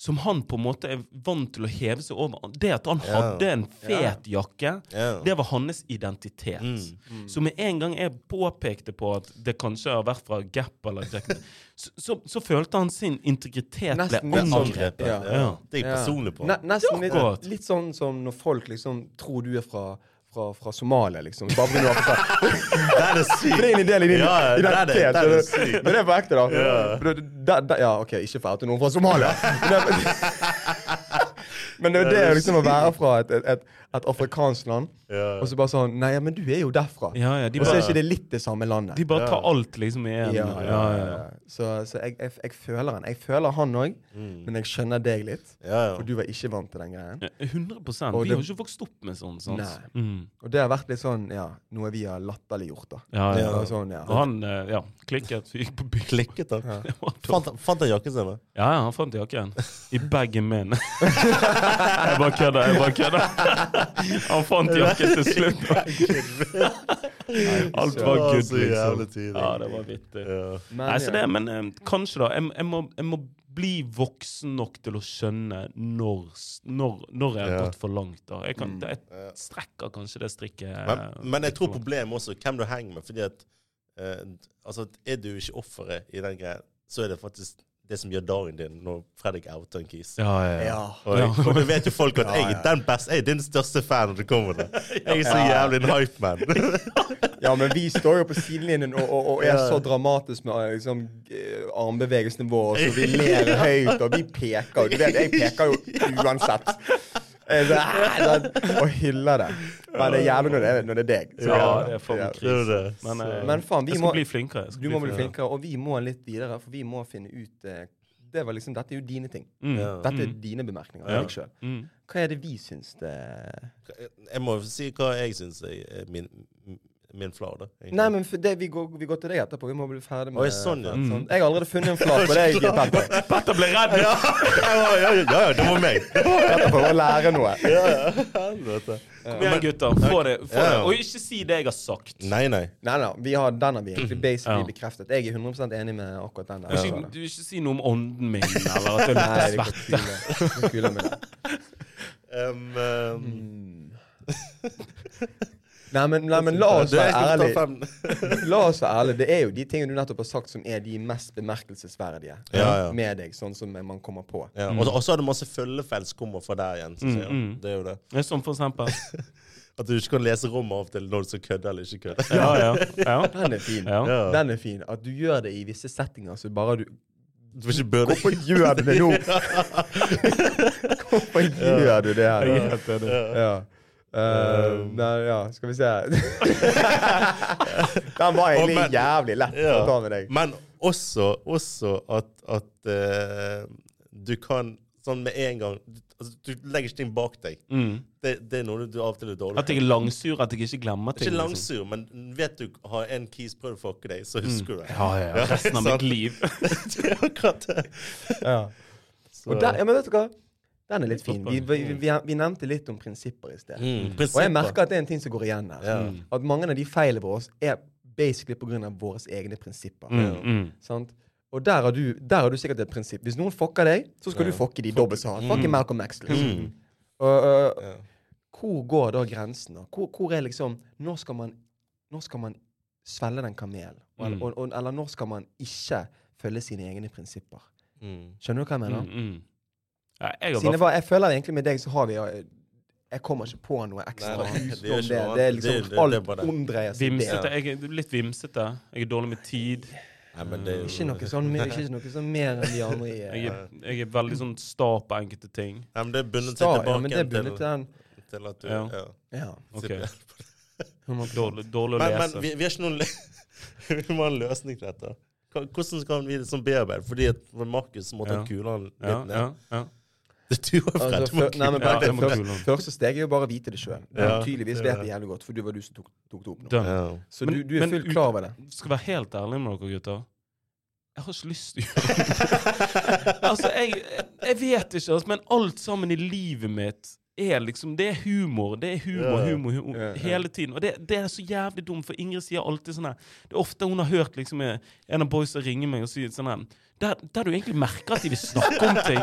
som han på en måte er vant til å heve seg over. Det at han yeah. hadde en fet jakke, yeah. det var hans identitet. Mm. Så med en gang jeg påpekte på at det kanskje har vært fra Gap eller Jack så, så, så følte han sin integritet Nesten ble sånn- angrepet. Ja. Ja. Det er jeg personlig på. Ne nesten litt, litt sånn som når folk liksom tror du er fra, fra, fra Somalia, liksom. Bare Det er For det sykt. er en del i din Ja, det er det. Det er det. Men det er på ekte, da. Ja. Da- da- ja, OK, ikke for å oute noen fra Somalia. Men det, er det, det liksom å være fra et, et, et, afrikansk land, Ja. og så bare sånn Nei, men du er jo derfra. Ja, ja, de Og så er ikke det litt det samme landet. de bare tar alt liksom i én. ja, ja, ja, ja. Så, så jeg, jeg, jeg føler han. Jeg føler han òg, Mm. men jeg skjønner deg litt. Ja, For du var ikke vant til den greien. 100 Og Vi det- har ikke vokst opp med sånn. sånn. Mm. Og det har vært litt sånn, ja, noe vi har latterliggjort, da. Ja, ja. Sånn, ja. Og han eh, ja, klikket, vi gikk på byen. Klikket, da. Ja. Fant, han- fant han jakken sin? Ja, ja, han fant jakken. I bagen min. jeg bare kødder, jeg bare kødder. Han fant jakken til slutt. Alt var good, så jævlig liksom. tidlig. Ja, det var vittig. Ja. Nei, så det, men um, kanskje, da. Jeg, jeg, må, jeg må bli voksen nok til å skjønne når, når, når jeg har gått for langt. da. Jeg, kan, Mm. jeg strekker kanskje det strikket. Men, eh, men jeg tror langt. problemet også hvem du henger med. fordi at eh, altså, Er du ikke offeret i den greia, så er det faktisk det som gjør dagen din når Fredrik outer en kis. Ja, ja, ja. Ja. Og, jeg, og du vet jo folk at jeg er den beste, jeg er din største fan når det kommer til. Jeg er så jævlig en hype man. ja, men vi står jo på sidelinjen og, og, og er så dramatisk med eh, liksom, eh, armbevegelsene våre, så vi ler høyt, og vi peker. Du vet, jeg peker jo uansett. Sånn, Og hyller det. Men det er jævlig når det er, når det er deg. Så Ja, det er for krise. Men, eh, Men faen, vi jeg må bli flinkere. Skal Du må bli flinkere. og vi må litt videre, for vi må finne ut eh, det var liksom, Dette er jo dine ting. Mm. Dette er Mm. dine bemerkninger. Ja. deg selv. Mm. Hva er det vi syns det Jeg må si hva jeg syns er min, min flate. Nei, men for det, vi, går, vi går til deg etterpå. Vi må bli ferdig med Oi, sånn, ja. sånn. Jeg har allerede funnet en flat på deg, Petter. Petter ble redd! Ja, ja, ja, ja, ja, det var meg. Petter prøver å lære noe. Ja, ja, helvete. Kom igjen, gutter. Få det. Få det. Og ikke si det jeg har sagt. Nei, nei. Nei, nei, vi har, den har vi egentlig basically Ja. bekreftet. Jeg er 100% enig med akkurat den. Du ikke, du vil ikke si noe om ånden min, eller at jeg Nei, lukter svette. kule. Det går det. Um, um, Mm. Nei, men, nei, men la oss være ærlig. ærlige. La oss være ærlige. Det er jo de tingene du nettopp har sagt, som er de mest bemerkelsesverdige Ja, ja. med deg, sånn som man kommer på. Ja, mm. og så er det masse som kommer fra der igjen. Mm, mm. Det er jo det. Ja, Som for eksempel. At du ikke kan lese rommet av til når du skal kødde eller ikke kødde. Ja, ja. ja. Den er fin. ja. Ja. Den er fin. At du gjør det i visse settinger, så bare du Du får ikke bøde. Hvorfor gjør du det nå? Hvorfor gjør du det her? Jeg Ja. Eh, nei, ja, skal vi se Den var egentlig men- jævlig lett Ja. å ta med deg. Men også, også at, at uh, du kan sånn med en gang altså, Du legger ikke ting bak deg. Mm. Det, det er noe du av og til er dårlig At jeg er langsur, at jeg ikke glemmer ting. Ikke liksom. men vet du har en kis prøvd å fucke deg, så husker du det. Ja, ja, ja. Resten av mitt liv. det er akkurat det. Ja. Så, Og der, ja, men vet du hva? Den er litt fin. Vi, vi, vi, vi nevnte litt om prinsipper i sted. mm, Og jeg merker at det er en ting som går igjen her. Ja. Mm. At mange av de feilene våre er basically pga. våre egne prinsipper. Mm, mm. Sant? Og der har, du, der har du sikkert et prinsipp. Hvis noen fucker deg, så skal Ja. du fucke de dobbelt så hardt. Fucke Mm. Malcolm X. Liksom. Mm. Og, uh, Ja. hvor går da grensen? Hvor, hvor er liksom Når skal man, når skal man svelge den kamelen? Mm. og, og, eller når skal man ikke følge sine egne prinsipper? Mm. Skjønner du hva jeg mener? Mm, mm. Ja, jeg Sine, jeg føler egentlig med deg så har vi Jeg kommer ikke på noe ekstra Nei, nei, det er det. Det, er liksom Det- det- det er alt omdreier seg vimsete. Jeg er litt vimsete. Jeg er dårlig med tid. Nei, men det er jo- Ikke noe sånn, ikke noe sånn mer enn de andre i Jeg eh, er, jeg er veldig sånn sta på enkelte ting. Nei, men det er bundet sta. seg Ja, tilbake men det er igjen bundet til til, den. til at du Ja. ja. Ja. Ok. Dårlig, dårlig å Men, men vi, vi har ikke noen Vi må ha en løsning til dette. Hvordan kan vi liksom bearbeide? Fordi at Markus måtte ha Ja. kulene litt Ja, ned. Ja, two of du har Fred, Altså, du nei, men Ja, det steg er jo bare å vite det sjøl. Ja, Tydeligvis vet det jævlig godt, for du var du som tok, tok det opp nå. Ja. Så Men- du, du er men fullt klar over det. Skal være helt ærlig med dere, gutter. Jeg har ikke lyst til å gjøre det. altså, jeg, jeg vet ikke, altså, men alt sammen i livet mitt er liksom Det er humor. Det er humor, yeah. humor, humor yeah, yeah. hele tiden. Og det, det er så jævlig dumt, for Ingrid sier alltid sånn her Det er ofte hun har hørt liksom eh, en av boysa ringe meg og si sånn her der, der du egentlig merker at de vil snakke om ting.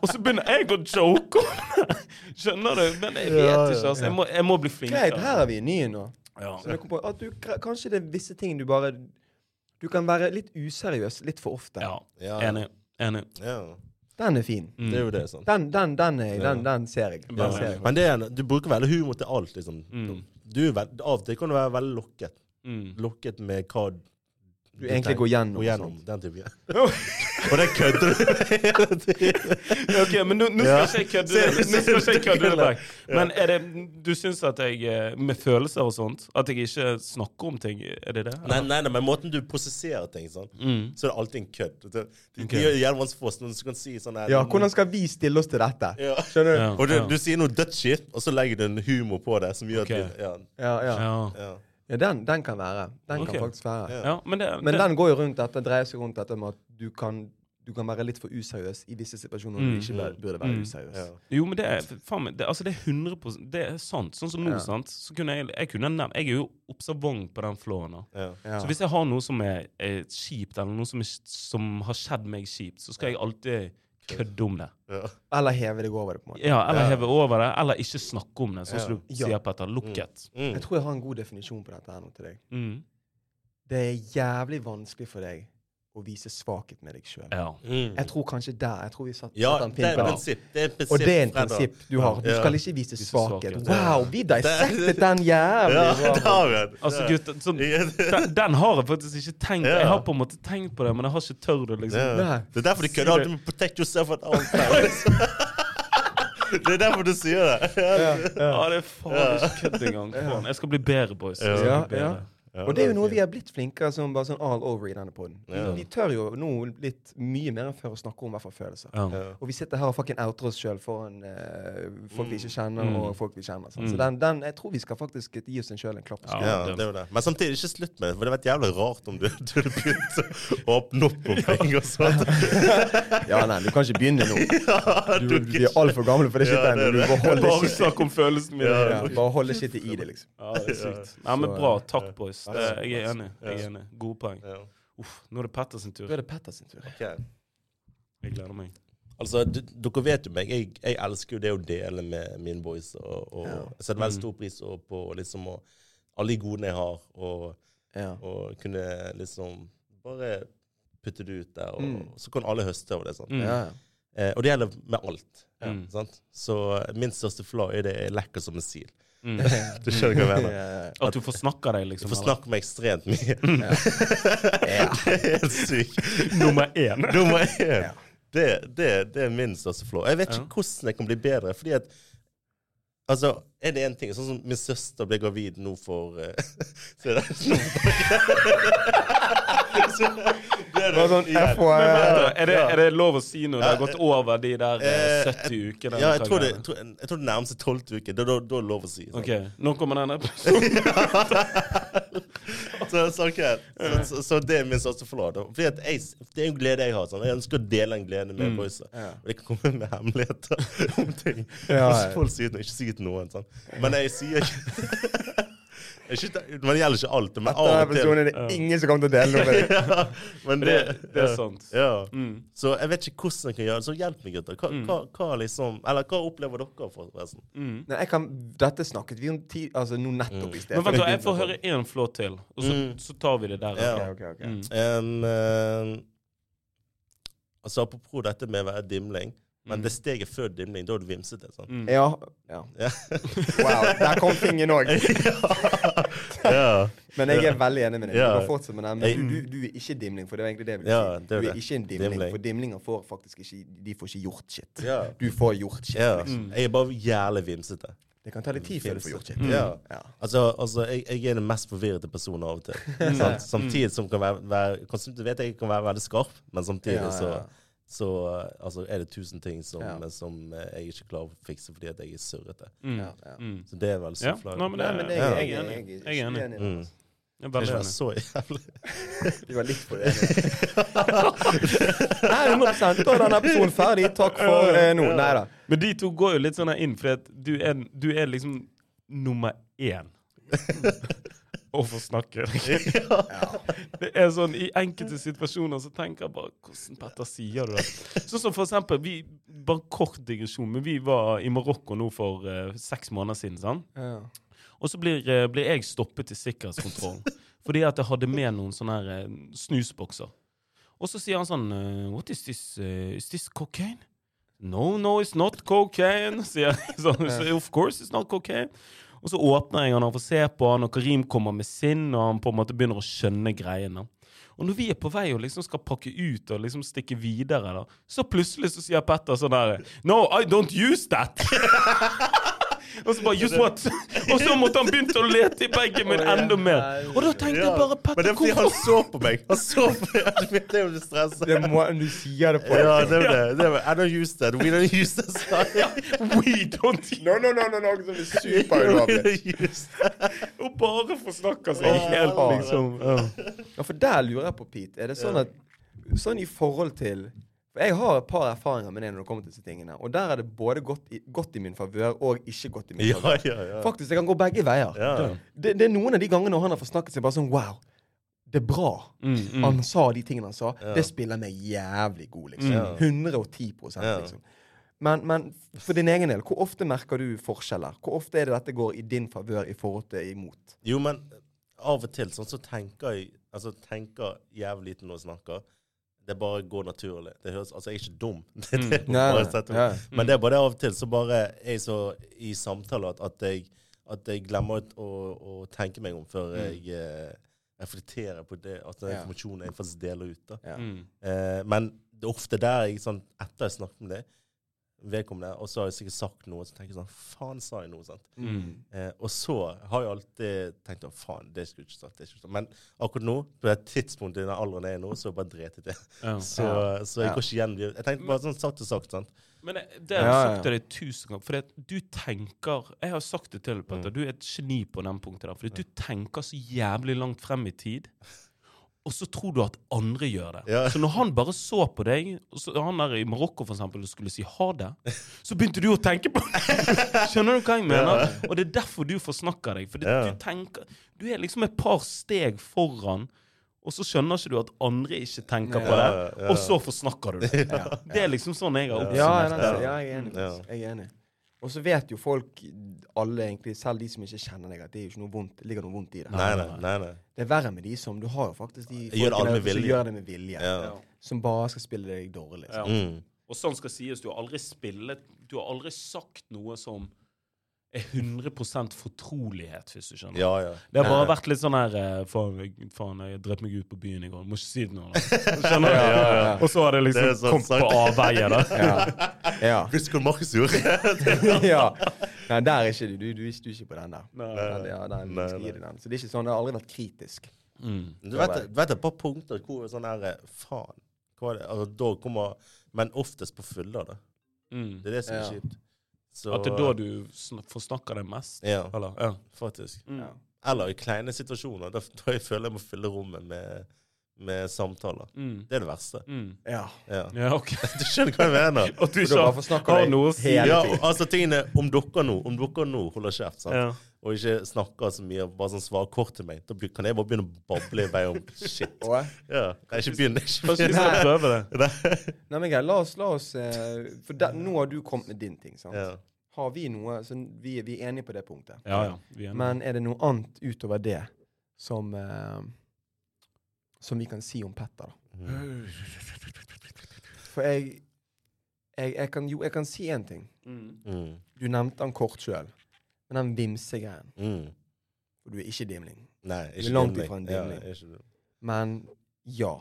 Og så begynner jeg å joke om det! Skjønner du? Men jeg vet ikke, altså. Jeg må, jeg må bli Greit, her er vi nye nå. Ja. Så jeg kom på at du, kanskje det er visse ting du bare Du kan være litt useriøs litt for ofte. ja. Ja. Enig. Enig. Ja. Den er fin. Mm. Det er jo det, sant. Den, den, den, er, Ja. den, den ser jeg. Den Ja. ser jeg. Men det er, du bruker veldig humor til alt, liksom. Mm. Du av og til kan du være veldig lokket. Mm. Lokket med hva Du egentlig går gjennom. Går gjennom den type Og det kødder du hele tiden. Ok, men nå, nå skal ikke jeg kødde det. Nå skal ikke jeg kødde det vekk. Men er det, du syns at jeg eh, Med følelser og sånt At jeg ikke snakker om ting? Er det det? Nei, nei, nei, men måten du prosesserer ting sant? Mm. så er det alltid en kødd. Det, det, Ok. det gjør for du kan si sånn her Ja, hvordan skal vi stille oss til dette? Ja. Skjønner du? Ja, Og du, ja. du sier noe dødsshit, og så legger du en humor på det som gjør okay. at ja, Ja, ja. Ja. den, den kan være. Den okay. kan faktisk være. Ja. ja, men det, Men det den går jo rundt dette, dreier seg rundt dette med at du kan, du kan være litt for useriøs i visse situasjoner Mm. du ikke bør- burde være Mm. useriøs. Ja. Jo, men det er faen meg det, Altså, det er 100% Det er sant. Sånn som nå, Ja. sant. Så kunne jeg, jeg kunne nevnt Jeg er jo observant på den flåen. Så hvis jeg har noe som er, er kjipt, eller noe som, er, som har skjedd meg kjipt, så skal jeg alltid kødde om det. Ja. Eller heve deg over det, på en måte. Ja, Eller Ja. heve over det, eller ikke snakke om det, sånn som Ja. du sier, Petter. Lukket. Mm. Jeg tror jeg har en god definisjon på dette her nå til deg. Mm. Det er jævlig vanskelig for deg å vise svakhet med deg sjøl. Ja. Mm. Jeg tror kanskje der Jeg tror vi satt, Ja, satt en det pinn er på et det. Det er prinsipp Og det er en prinsipp du har. Du Ja. skal ikke vise Vise svakhet. svakhet. Wow, vi dissected den jævlig Ja, bra. det. Altså, gutt, gutter, sånn, den, den har jeg faktisk ikke tenkt Ja. Jeg har på en måte tenkt på det, men jeg har ikke tørt å liksom Ja. Det er derfor de Si kødder det. alltid med 'protect yourself at all times'. det er derfor du sier det. Ja, ja. Ja, det er faen ikke kødd engang. Jeg skal bli bedre, boys. Jeg skal Ja, bli bedre. Ja. Og det er jo noe vi har blitt flinkere som bare sånn all over i denne poden. Ja. Vi tør jo nå litt mye mer enn før å snakke om hva for følelser. Ja. Og vi sitter her og fucking outer oss sjøl foran uh, folk vi ikke kjenner, Mm. og folk vi kjenner. sant? Mm. Så den, den, jeg tror vi skal faktisk gi oss en sjøl en klapp på Ja. skulderen. Ja, det er jo det. Men samtidig ikke slutt med det, for det hadde vært jævlig rart om du, du hadde begynt å åpne opp om ting og sånt. Ja, nei, du kan ikke begynne nå. Du, vi er altfor gamle for det Ja, det bare snakk om følelsene mine. Ja. ja, bare holde shitet i det, liksom. Ja, det er sykt. Nei, men bra. eh, Takk, boys. Ja, Det, jeg er enig. Jeg er enig. Gode poeng. Ja. Uff, nå er det Petter sin tur. Nå er det Petter sin tur. Okay. Jeg gleder meg. Altså, dere vet jo meg. Jeg, jeg elsker jo det å dele med mine boys. Og, og Ja. jeg setter veldig stor pris på liksom alle de godene jeg har, og, Ja. og kunne liksom bare putte det ut der. Og Mm. så kan alle høste av det. sant? Mm. Ja. Eh, og det gjelder med alt. Mm. Sant? Så min største flaw er det jeg er lekker som en sil. Mm. Du skjønner hva jeg mener? Ja. At du får snakka deg, Du liksom. får eller? snakke meg ekstremt mye. Ja. det er helt sykt. Nummer én. Nummer én. Ja. Det, det, det er min største flå. Jeg vet ikke Ja. hvordan jeg kan bli bedre. fordi at Altså, er det en ting Sånn som min søster ble gravid nå for eh, Så er det så, det er sånn er, det, er det lov å si når det har gått over de der eh, Eh, 70 ukene? Ja, jeg tror det, jeg tror, jeg tror det nærmer seg tolvte uke. Da da- da er det lov å si. Sånn. Ok, Nå kommer den episoden. Så, så, okay. så, så, så det er min største jeg, det er en glede jeg har. Sånn. Jeg ønsker å dele en glede med Mm. boysa. Ja. Og det kan komme med hemmeligheter om ting. Ja, Og ja. folk sier det, ikke si det til noen. Sånn. Men jeg sier ikke Men det gjelder ikke alt. Men Etter av og til. er det ingen som kommer til å dele noe med deg. Ja, men det, Det, det er sant. Ja. Mm. Så jeg vet ikke hvordan jeg kan gjøre det. Så hjelp meg, gutter. Hva, hva, hva liksom Eller hva opplever dere, forresten? Mm. Nei, jeg kan, dette snakket vi om ti, altså, nå nettopp i sted. Men vent, da, jeg får høre én flå til, og så, Mm. så tar vi det der. Ja. Okay, okay, okay. Mm. Um, uh, altså Apropos dette med å være dimling. Men Mm. det steget før dimling, da er du vimsete. sant? Mm. Ja. ja. Wow, der kom fingeren òg. ja. Men jeg er veldig enig med deg. Ja. Du med den. Men du, du, du er ikke dimling, for det var egentlig det jeg ville Ja, si. det er Du det. er ikke en dimling, Dimling. for dimlinger får faktisk ikke De får ikke gjort shit. Ja. Du får gjort shit. Liksom. Mm. Jeg er bare jævlig vimsete. Det kan ta litt tid før du får gjort shit. Mm. Ja. Ja. Altså, altså jeg, jeg er den mest forvirrete personen av og til. Sant? Samtidig som kan være, være vet jeg kan være veldig skarp, men samtidig Ja, ja, så. Så uh, altså, er det tusen ting som, Ja. som uh, jeg ikke klarer å fikse fordi at jeg er surrete. Mm. Ja, ja. Mm. Så det er vel så nei, men det, Nei, men det Ja. jeg jeg, jeg, jeg, Jeg er enig. Mm. Jeg er Kan ikke så jævlig Vi var litt for det. Nei, 100 Da er denne episoden ferdig. Takk for eh, nå. Nei da. Men de to går jo litt sånn inn, for at du, er, du er liksom nummer én. Å jeg snakke. Det er sånn, I enkelte situasjoner så tenker jeg bare Hvordan Petter sier du det? Sånn som for eksempel vi, Bare kort digresjon, men vi var i Marokko nå for uh, seks måneder siden. sant? Ja. Og så blir, uh, blir jeg stoppet til sikkerhetskontrollen fordi at jeg hadde med noen sånne her uh, snusbokser. Og så sier han sånn What is this? is this cocaine? No, no, it's not cocaine, sier jeg. Sånn, of course it's not cocaine. Og så åpner jeg han og får se på han, og Karim kommer med sinn, og han på en måte begynner å skjønne greiene. Og når vi er på vei og liksom skal pakke ut og liksom stikke videre, da, så plutselig så sier Petter sånn der No, I don't use that! og så bare Just what? og så måtte han begynne å lete i bagen min enda mer. Og da tenkte jeg bare Men det er fordi han så på meg. Han så på meg. Det er jo litt stressa. Det må, du sier det på Ja, det er det. det er, I don't use that. We don't use that. sa jeg. We don't use No, no, no, no, no, Det er superulovlig. Og bare forsnakker seg helt, åh. liksom. Ja. Ja, for der lurer jeg på, Pete. Er det sånn at Sånn i forhold til For jeg har et par erfaringer med det når det kommer til disse tingene. Og der er det både gått i, gått i min favør og ikke gått i min favør. ja, ja. Faktisk, det kan gå begge veier. Ja. Det, det er noen av de gangene han har forsnakket seg bare sånn Wow, det er bra. Mm, mm. Han sa de tingene han sa. Ja. Det spiller meg jævlig god, liksom. Ja. 110 Ja. liksom. Men, men for din egen del, hvor ofte merker du forskjeller? Hvor ofte er det dette går i din favør i forhold til imot? Jo, men av og til sånn så tenker jeg Altså tenker jævlig lite når jeg snakker. Det bare går naturlig. Det høres, altså, jeg er ikke dum. Det, det, Mm. Ja. Men det er bare det av og til så bare er jeg så i samtale at, at, jeg, at jeg glemmer å, å tenke meg om før jeg eh, reflekterer på det, at den Mm. Informasjonen jeg faktisk deler ut. da. Ja. Mm. Eh, men det er ofte der jeg sånn, etter jeg snakket med deg, vedkommende, og så har jeg sikkert sagt noe, så tenker jeg sånn Faen, sa jeg noe? sant? Mm. Eh, og så har jeg alltid tenkt at faen, det skulle ikke sagt. det skulle ikke sagt. Men akkurat nå, på det tidspunktet i den alderen jeg er nå, så bare dret jeg det. Ja. Så, så jeg Ja. går ikke igjen. Jeg tenkte bare sånn sagt og sagt. sant? Men det, det har jeg Ja, sagt til deg tusen ganger. For du tenker Jeg har sagt det til deg, Petter. Mm. Du er et geni på den punktet. der Fordi du tenker så jævlig langt frem i tid. Og så tror du at andre gjør det. Ja. Så når han bare så på deg, og så, han der i Marokko for eksempel, og skulle si ha det, så begynte du å tenke på det! Skjønner du hva jeg mener? Og det er derfor du forsnakker deg. For Ja. du tenker Du er liksom et par steg foran, og så skjønner ikke du at andre ikke tenker på Ja, det, ja, ja. og så forsnakker du det. Det er liksom sånn jeg har oppsummert ja, det. ja, jeg er enig. Jeg er enig. Og så vet jo folk, alle egentlig, selv de som ikke kjenner deg, at det er jo ikke noe vondt, det ligger noe vondt i det. Nei, nei, nei. nei. Det er verre med de som Du har jo faktisk de Gjør det alle med som gjør det med vilje. Ja. Som bare skal spille deg dårlig. Ja. Liksom. Mm. Og sånn skal sies, du har aldri spillet Du har aldri sagt noe som er 100 fortrolighet, hvis du skjønner. Ja, ja. Det har bare vært litt sånn her eh, Faen, jeg- drepte meg ut på byen i går. Må ikke si det nå. da. Skjønner du? Ja, ja, ja. Og så har det liksom Det sånn kommet sagt. på avveie, da. Ja. ja. Visste hva Markus gjorde? ja. Nei, der er ikke du. Du, du, du er ikke på den der. Nei. Den, ja, den, Nei, nei. den. Så det er ikke sånn, det har aldri vært kritisk. Mm. Du vet, du vet et par punkter hvor sånn her Faen. Hva er det? Altså, da kommer Men oftest på fylla, da. Mm. Det er det som er Ja. kjipt. Så, At det er da du sn- forsnakker deg mest? Ja, Eller? Ja. faktisk. Mm. Ja. Eller i kleine situasjoner. Da, da jeg føler jeg må fylle rommet med, med samtaler. Mm. Det er det verste. Mm. Ja. Ja. Ja, OK. Du skjønner hva jeg mener? At du ikke har noe å si. hele Ja, altså tingene Om dere nå Om dere nå holder kjeft, sant? Ja. og ikke snakker så mye, bare sånn svarer kort til meg, da kan jeg bare begynne å bable i vei om shit. Ja, jeg ikke begynner ikke Kanskje prøve det? begynne. nei, men greit, la oss, la oss eh, For der, nå har du kommet med din ting, sant? Ja. Har vi noe så vi, vi er enige på det punktet. Ja, ja. Vi er enige. Men er det noe annet utover det som eh, Som vi kan si om Petter, da? Mm. For jeg jeg, jeg kan, Jo, jeg kan si én ting. Mm. Mm. Du nevnte han kort sjøl. Men den vimsegreien Mm. For du er ikke dimling. Nei, er ikke langt dimling. ifra en dimling. Ja. Men ja.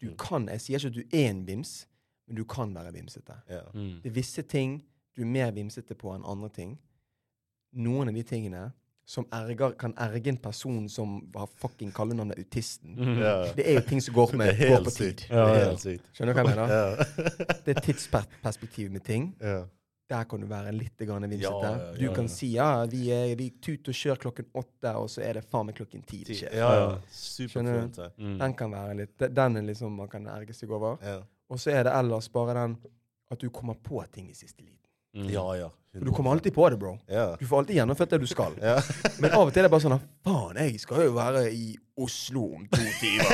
Du Mm. kan Jeg sier ikke at du er en vims, men du kan være vimsete. Ja. Mm. Det er visse ting du er mer vimsete på enn andre ting. Noen av de tingene som erger, kan erge en person som har fucking kallenavnet Autisten. Mm. Yeah. Det er jo ting som går, med, går på tid. Det Ja, er helt sykt. Skjønner du hva jeg mener? Yeah. Det er tidsperspektiv med ting. Yeah. Der kan du være litt vimsete. Ja, ja, ja, du kan si ja, vi, er, vi tut og kjør klokken åtte, og så er det faen meg klokken ti det skjer. Ja, ja. Skjønner du? Superfint. Mm. Den kan være litt Den er liksom man kan erge seg over. Og så er det ellers bare den at du kommer på ting i siste liten. Mm. ja, ja. For du kommer alltid på det, bro. Ja. Du får alltid gjennomført det du skal. Ja. Men av og til er det bare sånn Faen, jeg skal jo være i Oslo om to timer.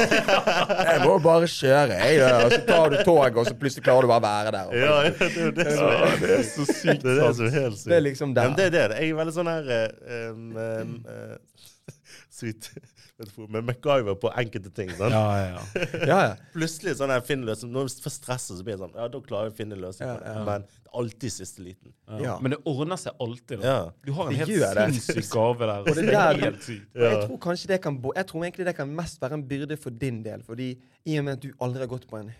Jeg må bare kjøre, jeg. Og så tar du toget, og så plutselig klarer du bare å være der. Ja, ja, det er det som Ja, det er så sykt Det er det som er helt sykt. Det er liksom Ja, der. men det er det. Jeg er veldig sånn her eh, um, um, uh, Sykt. Men MacGyver på enkelte ting. Sånn. Ja, ja, ja. Ja, ja. Plutselig sånn jeg finner løsning. Når jeg får stress, så blir det sånn Ja, da klarer jeg å finne løsning. Ja, på ja. Men det er alltid siste liten. Ja. Men det ordner seg alltid. Da. Ja. Du har en Det helt sinnssyk gave der. Og det er der jeg tror kanskje det kan bo- Jeg tror egentlig det kan mest være en byrde for din del. Fordi i og med at du aldri har gått på en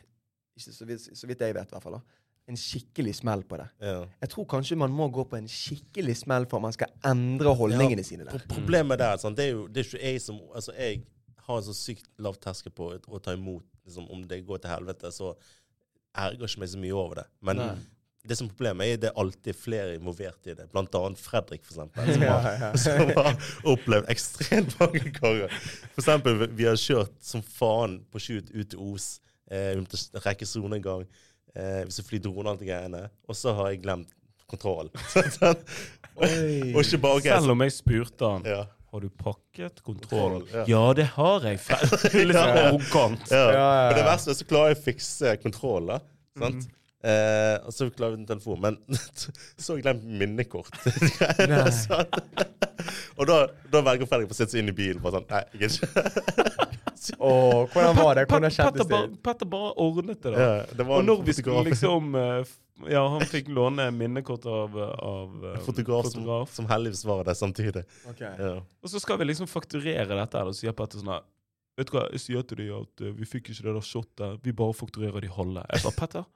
Ikke så vidt, så vidt jeg vet, i hvert fall. da En skikkelig smell på det. Ja. Jeg tror kanskje man må gå på en skikkelig smell for at man skal endre holdningene sine der. Problemet der, sånn, Det, er jo, det er ikke jeg som Altså, jeg har en så sykt lav terskel på å, ta imot. Liksom, om det går til helvete, så erger ikke meg så mye over det. Men Nei. det som er problemet er det er alltid flere involvert i det. Blant annet Fredrik, for eksempel. Som har, ja. som har opplevd ekstremt mange ganger. For eksempel, vi- har kjørt som faen på shoot ut til Os. Eh, vi måtte rekke solnedgang. Eh, hvis skal flyr drone og alt det greiene. Og så har jeg glemt kontrollen. Og ikke bare okay, Selv om jeg spurte han ja. Har du pakket kontrollen. Ja. Ja, det har jeg. Litt ja. arrogant. Ja. Ja, ja, ja. Men det verste er så klarer jeg å fikse kontrollen. Sant? Eh, og så klarer vi den telefonen. Men så har jeg glemt minnekort. Og da, da velger Fredrik å sette seg inn i bilen. Bare sånn, nei, jeg gidder ikke. Åh, hvordan var det? Hvordan kjentes det? Petter bare ordnet det, da. Ja, det var Og når vi skulle liksom eh, Ja, han fikk låne minnekort av, av eh, fotograf, som, fotograf. som heldigvis var det samtidig. Okay. Ja. Og så skal vi liksom fakturere dette, og og sier Petter sånn her Vet du hva, jeg sier til dem at vi fikk ikke det der shotet. Vi bare fakturerer de halve. Jeg sa Petter,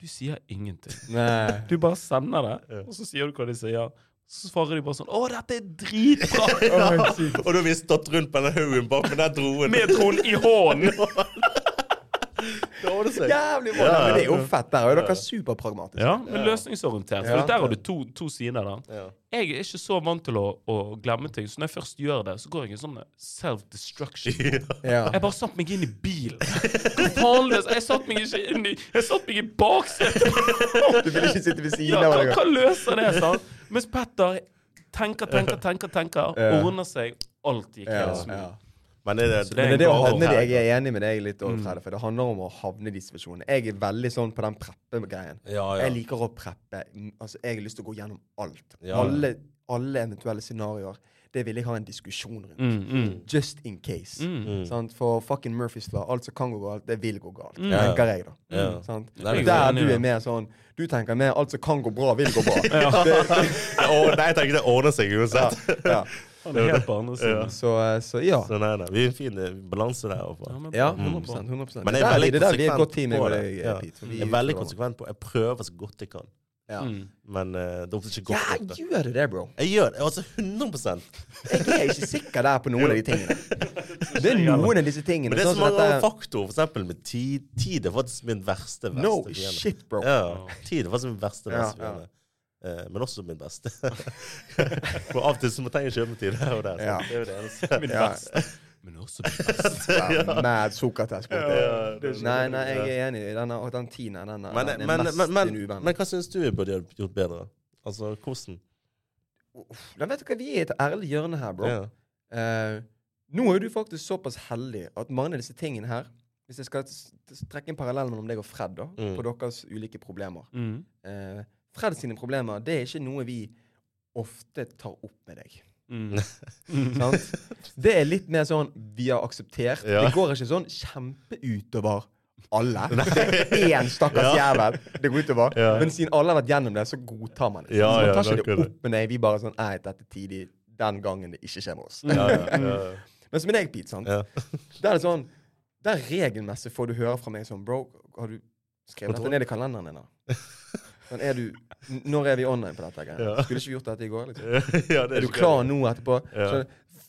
Du sier ingenting. Nei. Du bare sender det, og så sier du hva de sier. Så svarer de bare sånn 'Å, dette er dritbra!' ja. Og da har vi stått rundt på den haugen bak med den droen. Med troen i hånden! Da var det seg. Jævlig bra! Ja. Men det er jo fett. Der Og dere er superpragmatiske. Ja, men løsningsorientert. For der har du to, to sider. da. Jeg er ikke så vant til å, å glemme ting, så når jeg først gjør det, så går jeg i sånn self-destruction. Jeg bare satt meg inn i bilen. Jeg satt meg ikke inn i Jeg satte meg i baksetet. Du ville ikke sitte ved siden av hva, hva løser det, sant? Mens Petter tenker, tenker, tenker, tenker. Ja. Ordner seg. Alt gikk Ja, helt smooth. Ja. Men det, det, Men det det å havne å. Jeg er enig med deg litt, også, Fredde, for det handler om å havne i de situasjonene. Jeg er veldig sånn på den preppe-greien. Ja, ja. Jeg liker å preppe. Mm, Altså, jeg har lyst til å gå gjennom alt. Ja. Alle, alle eventuelle scenarioer. Det vil jeg ha en diskusjon rundt. Mm, mm, Just in case. mm. Sant? For fucking Murphys law, alt som kan gå galt, det vil gå galt. Mm. Tenker jeg, da. Ja. Sant? Er Der enig du er mer sånn Du tenker mer alt som kan gå bra, vil gå bra. Å, nei, jeg tenker det ordner seg uansett. ja. Han er helt på andre siden. Så, eh, så ja. Så nei, nei. Vi er en fin eh, balanse der. i. Ja, men Ja, bra. 100%. Men Det jeg er veldig det der vi er godt team, jeg på det. deg, Ja. Pete. Jeg er veldig konsekvent på Jeg prøver så godt jeg kan. Ja. Mm. Men uh, det er ofte ikke godt Ja, jeg gjør det det, bro? Jeg gjør det. Altså 100% Jeg er ikke sikker der på noen av de tingene. Det er noen av disse tingene. Men det er så sånn som mange dette- faktorer. Eksempel med tid. Tid er faktisk min verste. verste No fiende. shit, bro. Ja, tid er faktisk min verste Ja, verste fiende. Eh, men også min beste. For av og til så må jeg kjøpe tid her og der. Ja. Det er jo det eneste. Min beste. Men også min beste. Ja, Mad Sokrates. Nei, nei, jeg er enig. i den Og den, er- Men, den er men, mest men, men, en uvenn. men hva syns du jeg burde gjort bedre? Altså hvordan? Da vet du hva, Vi er i et ærlig hjørne her, bro. Ja. Eh, nå er du faktisk såpass heldig at mange av disse tingene her Hvis jeg skal trekke en parallell mellom deg og Fred da, Mm. på deres ulike problemer Mm. Fred sine problemer det er ikke noe vi ofte tar opp med deg. Mm. Sant? Det er litt mer sånn vi har akseptert. Ja. Det går ikke sånn kjempeutover alle. Én stakkars jævel det går utover. Ja. Men siden alle har vært gjennom det, så godtar man det. Ja, så man ja, tar ikke det opp med deg. Vi bare sånn Nei, dette tidlig. Den gangen det ikke skjer med oss. Ja, ja, ja. Men som en egen Pete, sant? Ja. Der er det sånn Der regelmessig får du høre fra meg sånn Bro, har du skrevet dette ned i kalenderen din, da? Sånn, er du Når er vi online på dette? Ja. Skulle ikke vi gjort dette i går? liksom? ja, det Er du klar nå etterpå? Så,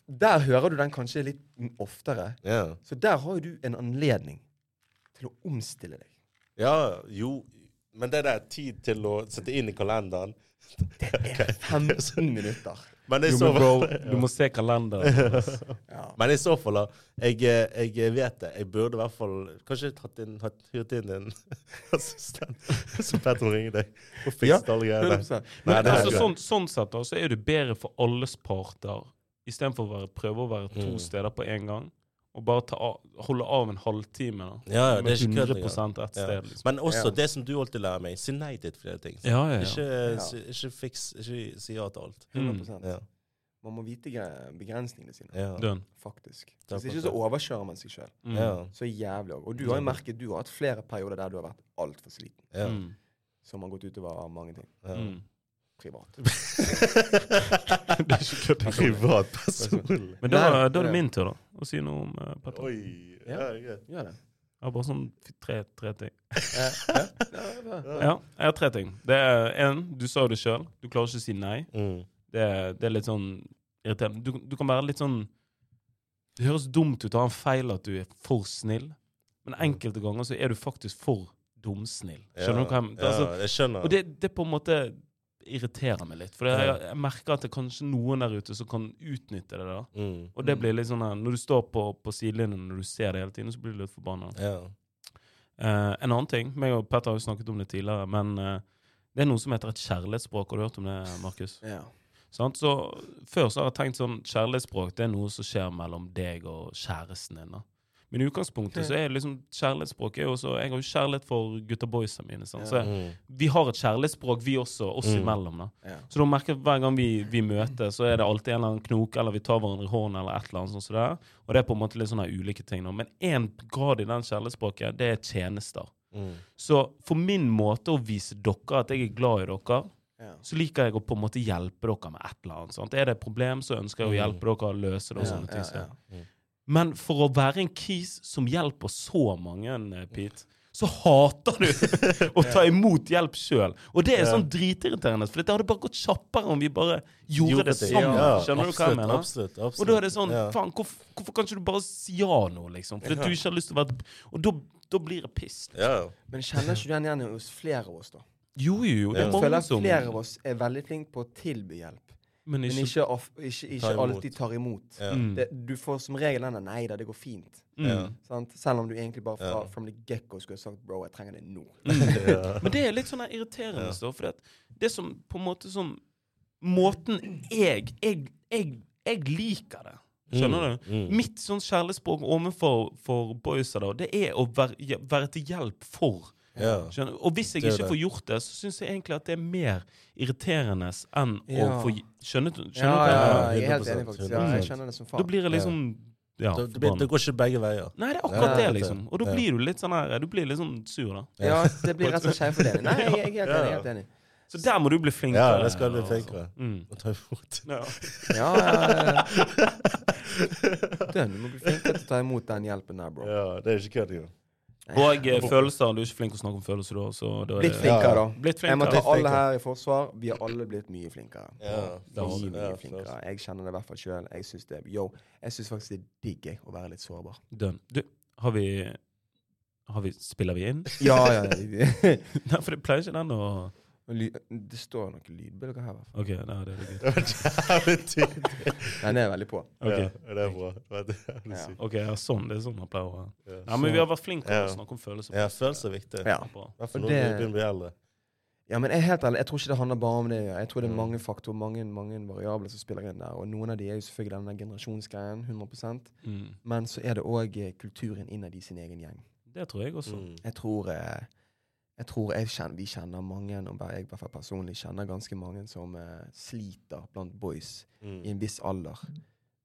der hører du den kanskje litt oftere. Ja. Så der har jo du en anledning til å omstille deg. ja, jo Men det der tid til å sette inn i kalenderen Det er 15 minutter. Men i så fall du må se kalenderen. Ja. Men i så fall, da. Jeg, eh, jeg vet det. Jeg burde i hvert fall kanskje tatt inn, hatt, hyrt inn en assistent som bedt om å ringe deg og fikset Ja, alle greiene. 100%. Men altså, sånn, sånn sett da, så er det bedre for alles parter, istedenfor å være, prøve å være to Mm. steder på en gang, og bare ta av, holde av en halvtime. da. Ja, ja, det er ikke 100 engang. ett Ja. sted. Liksom. Men også Ja. det som du alltid lærer meg, si nei til flere ting. Ja, ja, ja. Ikke, ikke fiks Ikke si ja til alt. 100% Ja. Man må vite begrensningene sine, Ja. Faktisk. Hvis ikke så overkjører man seg sjøl. Mm. Ja. Så jævlig òg. Og du har jo merket du har hatt flere perioder der du har vært altfor sliten. Ja. Mm. Som har gått utover mange ting. Ja. Mm. Privat. det er ikke kødd. Privat personlig. Men da, da er det min tur, da, å si noe om uh, Petter. Oi. Ja. Ja, greit. Gjør det. Jeg har bare sånn tre, tre ting. Ja. Jeg har tre ting. Det er en, du sa jo det sjøl. Du klarer ikke å si nei. Mm. Det, er- det er litt sånn irriterende. Du, du kan være litt sånn Det høres dumt ut å ha en feil at du er for snill, men enkelte ganger så er du faktisk for dumsnill. Skjønner du hva jeg altså, Ja, jeg skjønner. Og det, det på en måte irriterer meg litt. For jeg, jeg merker at det er kanskje noen der ute som kan utnytte det. da Mm. Og det blir litt sånn her Når du står på, på sidelinjen når du ser det hele tiden, så blir du litt forbanna. Ja. Uh, en annen ting meg og Petter har jo snakket om det tidligere, men uh, det er noe som heter et kjærlighetsspråk. Har du hørt om det, Markus? Ja. Sånn? Så Før så har jeg tenkt sånn kjærlighetsspråk det er noe som skjer mellom deg og kjæresten din. da Men i utgangspunktet så er liksom kjærlighetsspråk er jo også Jeg har jo kjærlighet for gutta boysa mine. Sånn. Så jeg, Mm. vi har et kjærlighetsspråk, vi også, oss Mm. imellom. da Så da merker jeg at hver gang vi, vi møtes, så er det alltid en eller annen knok, eller vi tar hverandre i hånden, eller et eller annet sånt. som det er. Og det er på en måte litt sånne ulike ting. da Men én grad i den kjærlighetsspråket, det er tjenester. Mm. Så for min måte å vise dere at jeg er glad i dere, Ja. så liker jeg å på en måte hjelpe dere med et eller annet. Sant? Er det et problem, så ønsker jeg å Mm. hjelpe dere å løse det. og Ja, sånne ting. ja, så. ja. Men for å være en kis som hjelper så mange, eh, Pete, så hater du å ta imot hjelp sjøl. Og det er sånn dritirriterende, for det hadde bare gått kjappere om vi bare gjorde det sammen. Ja, Skjønner du hva jeg mener? Absolutt, absolutt. Og da er det sånn Ja. Faen, hvorfor, hvorfor kan ikke du bare si ja nå, liksom? Fordi du ikke har lyst til å være Og da, da blir piss. Liksom. Ja. Men kjenner ikke du den igjen hos flere av oss, da? Jo, jo, jo. Det mange er Jeg føler mange at som flere av oss er veldig flinke på å tilby hjelp, Men men ikke, ikke, of, ikke, ikke tar alltid tar imot. Ja. Mm. Det, du får som regel denne 'nei da, det går fint'. mm. Sant? Selv om du egentlig bare fra Ja. from the get-go skulle sagt 'bro, jeg trenger det nå'. Men det er litt sånn irriterende, Ja. så, for det, det som på en måte sånn Måten jeg Jeg, jeg, jeg liker det. Skjønner du? Mm. Mitt sånn kjærlighetsspråk overfor for boysa da, det er å være, være til hjelp for. Ja. Skjønner? Og hvis jeg ikke får gjort det, så syns jeg egentlig at det er mer irriterende enn å få Skjønner du? Ja, ja, jeg ja, jeg er helt enig, faktisk. Ja, jeg skjønner det som Da blir jeg liksom Ja, Det, det, det går ikke begge veier. Nei, det er akkurat Ja, det, liksom. Og da blir du litt sånn her Du blir litt sånn sur, da. Ja, det blir rett og slett skjevfordeling. Nei, jeg, jeg er helt enig. jeg er helt enig. Så der må du bli flinkere. Ja, det skal bli altså. flinkere. Mm. Å ta imot. Ja. Ja, ja, ja. Den, du må bli flinkere til å ta imot den hjelpen der, bro. Ja, det er ikke kødd engang. Og eh, følelser. Du er ikke flink til å snakke om følelser, da. Så da er Blitt flinkere, da. Blitt Jeg må ta alle her i forsvar. Vi har alle blitt mye flinkere. Ja, mye, mye flinkere. Jeg kjenner det i hvert fall sjøl. Jeg syns det Yo, jeg syns faktisk det er digg jeg, å være litt sårbar. Dønn. Du, har vi har vi, Spiller vi inn? Ja, ja. ja. Nei, for det pleier ikke den å Det står noen lydbølger her. i hvert fall. OK, nei, det er. Det var jævlig tydelig. Den er veldig på. Ok. Ja, det er bra. Det er jævlig Ja. sykt. Ok, ja, sånn, Det er sånn man pleier å. Ja. Ja, men vi har vært flinke til Ja. å snakke om følelser. Ja, følelser er viktig. Ja. I hvert fall når du begynner å bli eldre. Ja, men jeg helt ærlig, jeg tror ikke det handler bare om det. Jeg tror det er Mm. mange faktorer, mange, mange variabler som spiller inn der. Og noen av de er jo selvfølgelig denne generasjonsgreien, 100 Mm. Men så er det òg kulturen innad i sin egen gjeng. Det tror jeg også. Mm. Jeg tror, eh, jeg tror jeg kjenner, vi kjenner mange, og bare jeg hvert fall personlig kjenner ganske mange som uh, sliter blant boys Mm. i en viss alder,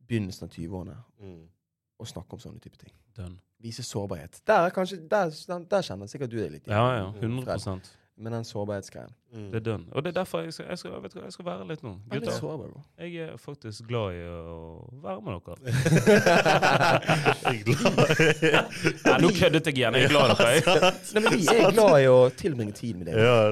begynnelsen av 20-årene, Mm. å snakke om sånne type ting. Done. Vise sårbarhet. Der, er kanskje, der, der kjenner sikkert du deg litt igjen. Ja, ja. 100 Med den sårbarhetsgreien. Mm. Det er den. Og det er derfor jeg skal, jeg skal, vet du jeg skal være litt nå. Gutter, sårbar, jeg er faktisk glad i å være med dere. Jeg er glad Nei, nå køddet jeg igjen. Jeg er glad i dere. Nei, men vi er glad i å tilbringe tid med deg. Ja.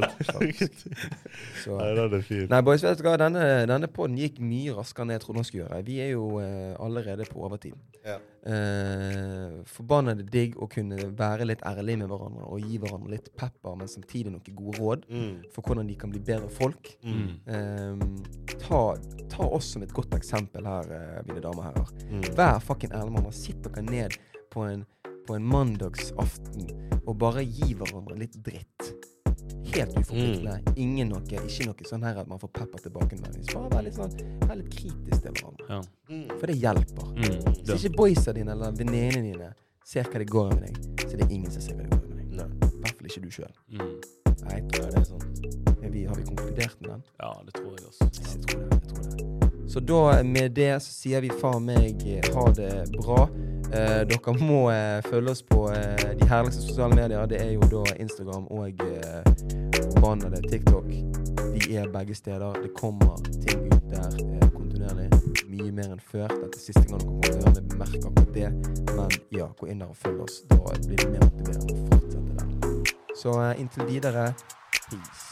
Så. Nei, den er fin. Nei, boys, vet du hva? Denne, denne podden gikk mye raskere enn jeg trodde den skulle gjøre. Vi er jo uh, allerede på overtid. Ja. Eh, Forbannede digg å kunne være litt ærlig med hverandre og gi hverandre litt pepper, men samtidig noen gode råd Mm. for hvordan de kan bli bedre folk. Mm. Eh, ta, ta oss som et godt eksempel her, eh, mine damer og herrer. Mm. Vær fucking ærlig med. Sitt dere ned på en, på en mandagsaften og bare gi hverandre litt dritt. Helt uforpliktende. Ingen noe, ikke noe sånn her at man får pepper tilbake. Bare vær litt, sånn, vær litt kritisk til hverandre. Ja. Mm. For det hjelper. Mm. Hvis ikke boysa dine eller venninnene dine ser hva det går med deg, så det er ingen som ser hva det går med deg. I hvert fall ikke du sjøl. Mm. tror det er sånn. Men vi, har vi konkludert med den? Ja, det tror jeg også. Jeg tror det. Jeg tror det. Så da med det så sier vi faen meg eh, ha det bra. Eh, dere må eh, følge oss på eh, de herligste sosiale medier. Det er jo da Instagram og eh, forbannede TikTok. Vi er begge steder. Det kommer ting ut der eh, kontinuerlig. Mye mer enn før. Dette er siste gang dere kommer til å høre det. Merk akkurat det. Men ja, gå inn der og følg oss. Da blir det mer motiverende å fortsette der. Så eh, inntil videre peace.